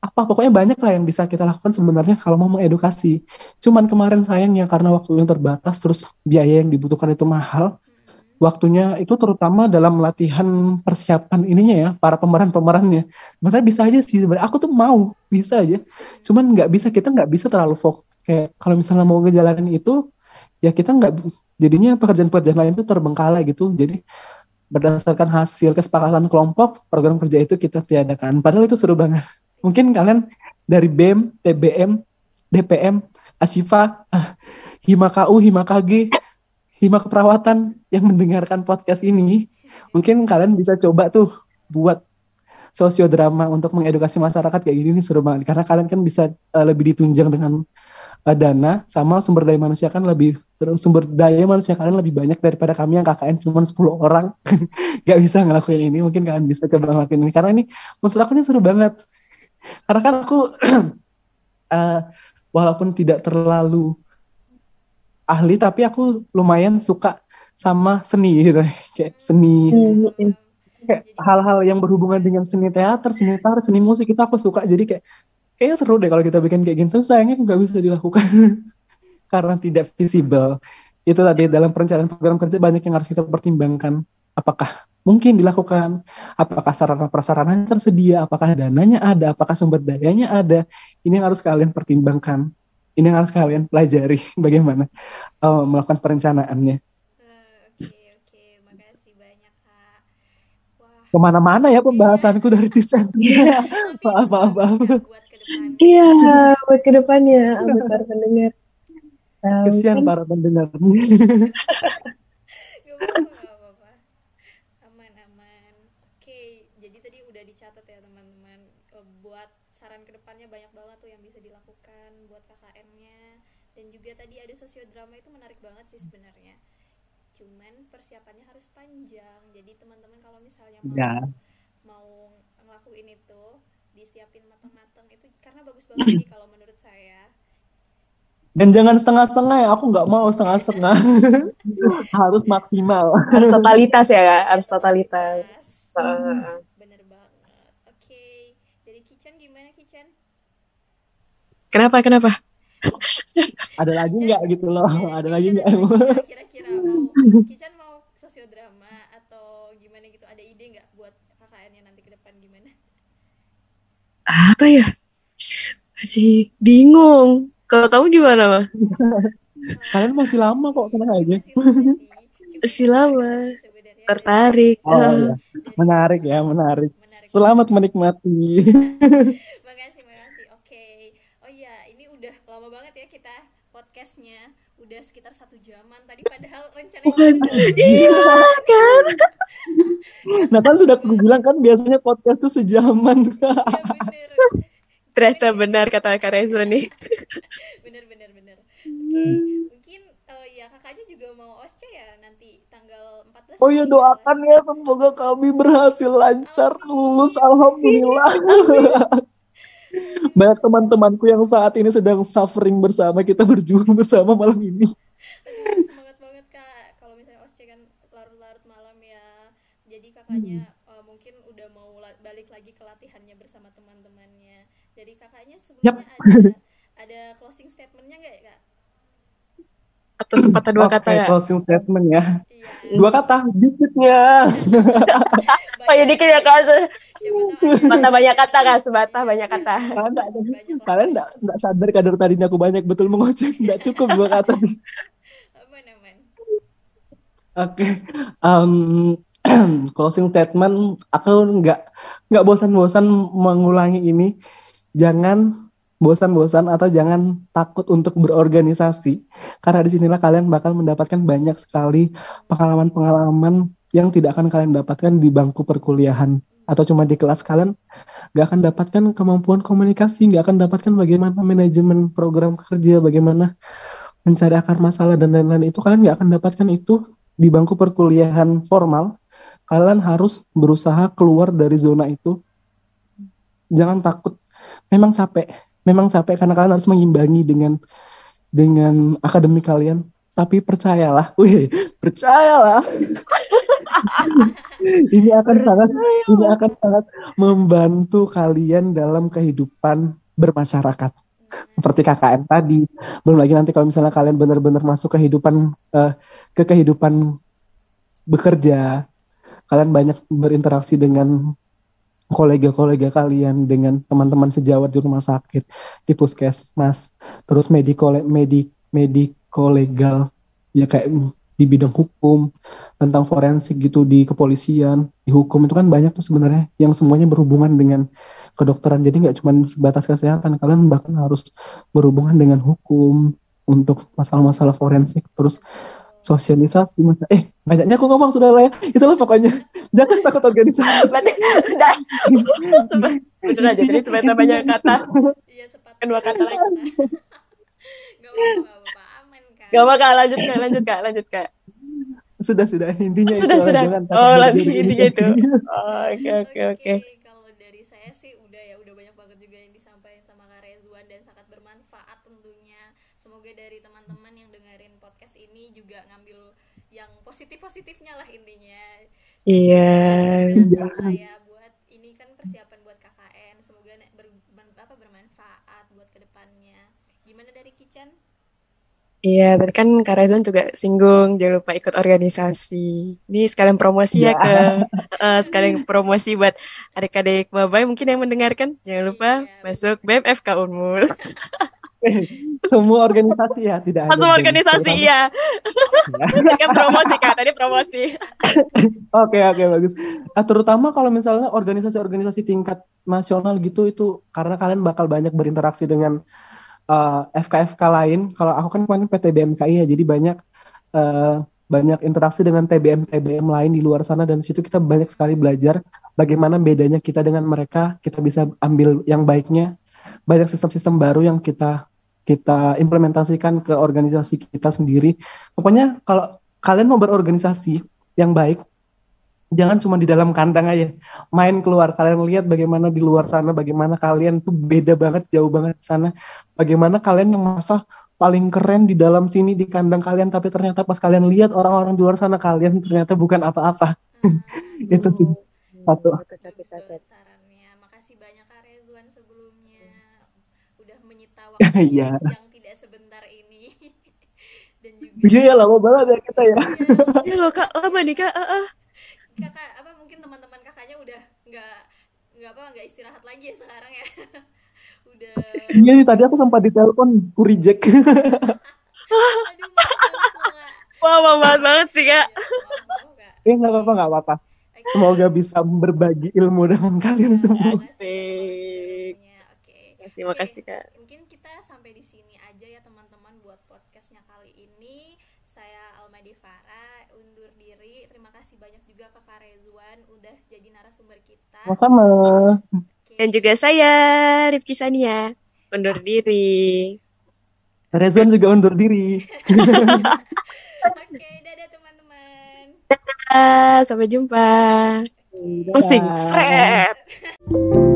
apa pokoknya banyak lah yang bisa kita lakukan sebenarnya kalau mau mengedukasi. Cuman kemarin sayangnya karena waktunya terbatas terus biaya yang dibutuhkan itu mahal. Waktunya itu terutama dalam latihan persiapan ininya ya para pemeran-pemerannya. Maksudnya bisa aja sih sebenarnya. Aku tuh mau bisa aja. Cuman nggak bisa kita nggak bisa terlalu fokus kayak kalau misalnya mau ngejalanin itu ya kita nggak jadinya pekerjaan-pekerjaan lain tuh terbengkalai gitu. Jadi berdasarkan hasil kesepakatan kelompok program kerja itu kita tiadakan. Padahal itu seru banget mungkin kalian dari BEM, TBM, DPM, Asifa, ah, Hima KU, Hima KG, Hima Keperawatan yang mendengarkan podcast ini mungkin kalian bisa coba tuh buat sosiodrama untuk mengedukasi masyarakat kayak gini nih seru banget. Karena kalian kan bisa uh, lebih ditunjang dengan uh, dana sama sumber daya manusia kan lebih sumber daya manusia kalian lebih banyak daripada kami yang KKN cuma 10 orang. Nggak bisa ngelakuin ini mungkin kalian bisa coba ngelakuin ini. Karena ini menurut aku ini seru banget karena kan aku uh, walaupun tidak terlalu ahli tapi aku lumayan suka sama seni gitu kayak seni Hmm, kayak hal-hal yang berhubungan dengan seni teater, seni tari, seni musik itu aku suka. Jadi kayak kayaknya seru deh kalau kita bikin kayak gitu. Sayangnya nggak bisa dilakukan karena tidak visible. Itu tadi dalam perencanaan program kerja banyak yang harus kita pertimbangkan. Apakah mungkin dilakukan? Apakah sarana prasarana tersedia? Apakah dananya ada? Apakah sumber dayanya ada? Ini yang harus kalian pertimbangkan. Ini yang harus kalian pelajari bagaimana uh, melakukan perencanaannya. Oke, oke. Makasih banyak, Kak. Wah. Ke mana-mana ya pembahasanku dari desain. Tapi maaf, maaf, maaf. Iya, buat ke depannya, buat para pendengar. Kesian para pendengar. Gak apa-apa, gak apa-apa. Aman, aman. Oke, jadi tadi udah dicatat ya teman-teman. Eh, Buat saran ke depannya banyak banget tuh yang bisa dilakukan buat KKN-nya. Dan juga tadi ada sosiodrama itu menarik banget sih sebenarnya. Cuman persiapannya harus panjang. Jadi teman-teman kalau misalnya mau Ya. mau ngelakuin itu disiapin matang-matang itu karena bagus banget sih kalau menurut saya. Dan jangan setengah-setengah ya, aku nggak mau setengah-setengah. Harus maksimal. harus totalitas ya, Kak. Harus totalitas. Bener banget. Oke, dari Kitchen gimana Kitchen? Kenapa, kenapa? Ada lagi nggak gitu loh? Ada lagi Kitchen nggak? ada lagi nggak kira-kira mau Kitchen mau sosiodrama atau gimana gitu? Ada ide nggak buat KKN-nya nanti ke depan gimana? Apa ya? Masih bingung. Kalau kamu gimana, mah? Kalian masih lama kok, tenang aja. Masih lama Tertarik. Oh iya, dari- menarik ya, menarik. Menarik. Selamat menikmati. Makasih, makasih. Oke. Oh iya, ini udah lama banget ya kita podcastnya. Udah sekitar satu jaman. Tadi padahal rencananya udah iya kan? Nah kan sudah aku bilang kan biasanya podcast tuh sejaman. Iya bener. Ternyata ya- benar kata Kak Reza nih. bener bener bener. Oke, mungkin eh, ya kakaknya juga mau OSCE ya nanti tanggal 14 Oh iya doakan ya semoga kami berhasil lancar lulus alhamdulillah. Banyak teman-temanku yang saat ini sedang suffering bersama kita berjuang bersama malam ini. Semangat banget kak. Kalau misalnya OSCE kan larut-larut malam ya. Jadi kakaknya eh, mungkin udah mau la- balik lagi ke latihannya bersama teman-temannya. Dari kakaknya sebelumnya ada ada closing statementnya nggak ya kak? Atau sepatah dua kata Oke, ya? closing statement ya. Iya. Dua kata, dikitnya. Oh ya dikit ya Kak. Sebatah banyak kata Kak, sebatah banyak kata. Kalian nggak Banyak lah. kalian nggak nggak sadar kadar tadinya aku banyak betul mengoceh. Nggak cukup dua kata. Aman aman. Oke, em, closing statement. Aku nggak nggak bosan-bosan mengulangi ini. Jangan bosan-bosan atau jangan takut untuk berorganisasi, karena di sinilah kalian bakal mendapatkan banyak sekali pengalaman-pengalaman yang tidak akan kalian dapatkan di bangku perkuliahan atau cuma di kelas kalian nggak akan dapatkan kemampuan komunikasi, nggak akan dapatkan bagaimana manajemen program kerja, bagaimana mencari akar masalah dan lain-lain itu kalian nggak akan dapatkan itu di bangku perkuliahan formal, kalian harus berusaha keluar dari zona itu. Jangan takut. Memang capek, memang capek karena kalian harus mengimbangi dengan dengan akademik kalian. Tapi percayalah, wih, percayalah. ini akan sangat ini akan sangat membantu kalian dalam kehidupan bermasyarakat seperti KKN tadi. Belum lagi nanti kalau misalnya kalian benar-benar masuk kehidupan eh, ke kehidupan bekerja, kalian banyak berinteraksi dengan kolega-kolega kalian, dengan teman-teman sejawat di rumah sakit, di puskesmas, terus mediko medik mediko legal, ya kayak di bidang hukum, tentang forensik gitu di kepolisian, di hukum itu kan banyak tuh sebenarnya yang semuanya berhubungan dengan kedokteran. Jadi nggak cuma sebatas kesehatan, kalian bahkan harus berhubungan dengan hukum untuk masalah-masalah forensik, terus sosialisasi. masa- Eh, banyaknya aku ngomong sudah lah ya. Itulah pokoknya. Jangan takut organisasi. Berarti udah. Bener aja tadi sebatah banyak kata. Iya sepatah. Kedua kata lagi. Apa-apa, gak kan? Gak apa Kak, lanjut Kak, lanjut Kak, lanjut Kak. Sudah, sudah. Intinya Oh, sudah, itu. sudah. Takut Oh, lanjut ini. intinya itu. Oke, oke, oke. kalau dari saya sih udah ya, udah banyak banget juga yang disampaikan sama Kak Rezwan dan sangat bermanfaat tentunya. Semoga dari teman-teman yang dengerin podcast ini juga ngambil yang positif-positifnya lah intinya. Iya. Bermanfaat lah ya buat ini kan persiapan buat KKN. Semoga ne- ber, ben- apa bermanfaat buat ke depannya. Gimana dari Kican? Iya, tadi kan Kak Rezan juga singgung, jangan lupa ikut organisasi. Ini sekalian promosi ya Ya. ke, eh, sekalian promosi buat adik-adik Mabay mungkin yang mendengarkan. Jangan lupa Iya, masuk BMFK Unmul. Semua organisasi ya, tidak ada. Semua organisasi iya. Kan promosi Kak, tadi promosi. Oke oke bagus. Ah, terutama kalau misalnya organisasi-organisasi tingkat nasional gitu itu karena kalian bakal banyak berinteraksi dengan eh, FK-FK lain. Kalau aku kan kemarin PTBMKI ya, jadi banyak eh, banyak interaksi dengan TBM TBM lain di luar sana dan situ kita banyak sekali belajar bagaimana bedanya kita dengan mereka. Kita bisa ambil yang baiknya. Banyak sistem-sistem baru yang kita kita implementasikan ke organisasi kita sendiri. Pokoknya kalau kalian mau berorganisasi yang baik jangan cuma di dalam kandang aja. Main keluar. Kalian lihat bagaimana di luar sana bagaimana kalian tuh beda banget jauh banget di sana. Bagaimana kalian yang masa paling keren di dalam sini di kandang kalian. Tapi ternyata pas kalian lihat orang-orang di luar sana kalian ternyata bukan apa-apa. Hmm, itu sih. Satu. Banget sarannya. Makasih banyak Kak Rezwan sebelumnya udah menyita waktunya Iya. yang tidak sebentar ini. Dan juga iya ya lama banget ya kita ya. Iya, Ya loh Kak, lama nih Kak. Ah, ah. Kakak apa mungkin teman-teman kakaknya udah nggak nggak apa nggak istirahat lagi ya sekarang ya udah iya nih tadi aku sempat ditelepon ku reject aduh. Wah, banget banget sih Kak. Iya, ya nggak apa-apa nggak apa-apa semoga bisa berbagi ilmu dengan kalian semua Asik. waktunya. Oke. Makasih, makasih Kak. Mungkin kita sampai di sini aja ya teman-teman buat podcastnya kali ini. Saya Almadi Farah undur diri. Terima kasih banyak juga ke Kak Rezwan udah jadi narasumber kita. Sama-sama Oke. Dan juga saya, Rifki Sania, undur diri. Rezwan juga undur diri Oke, dadah teman-teman. Ah, sampai jumpa. Pusing, Dadah. seret.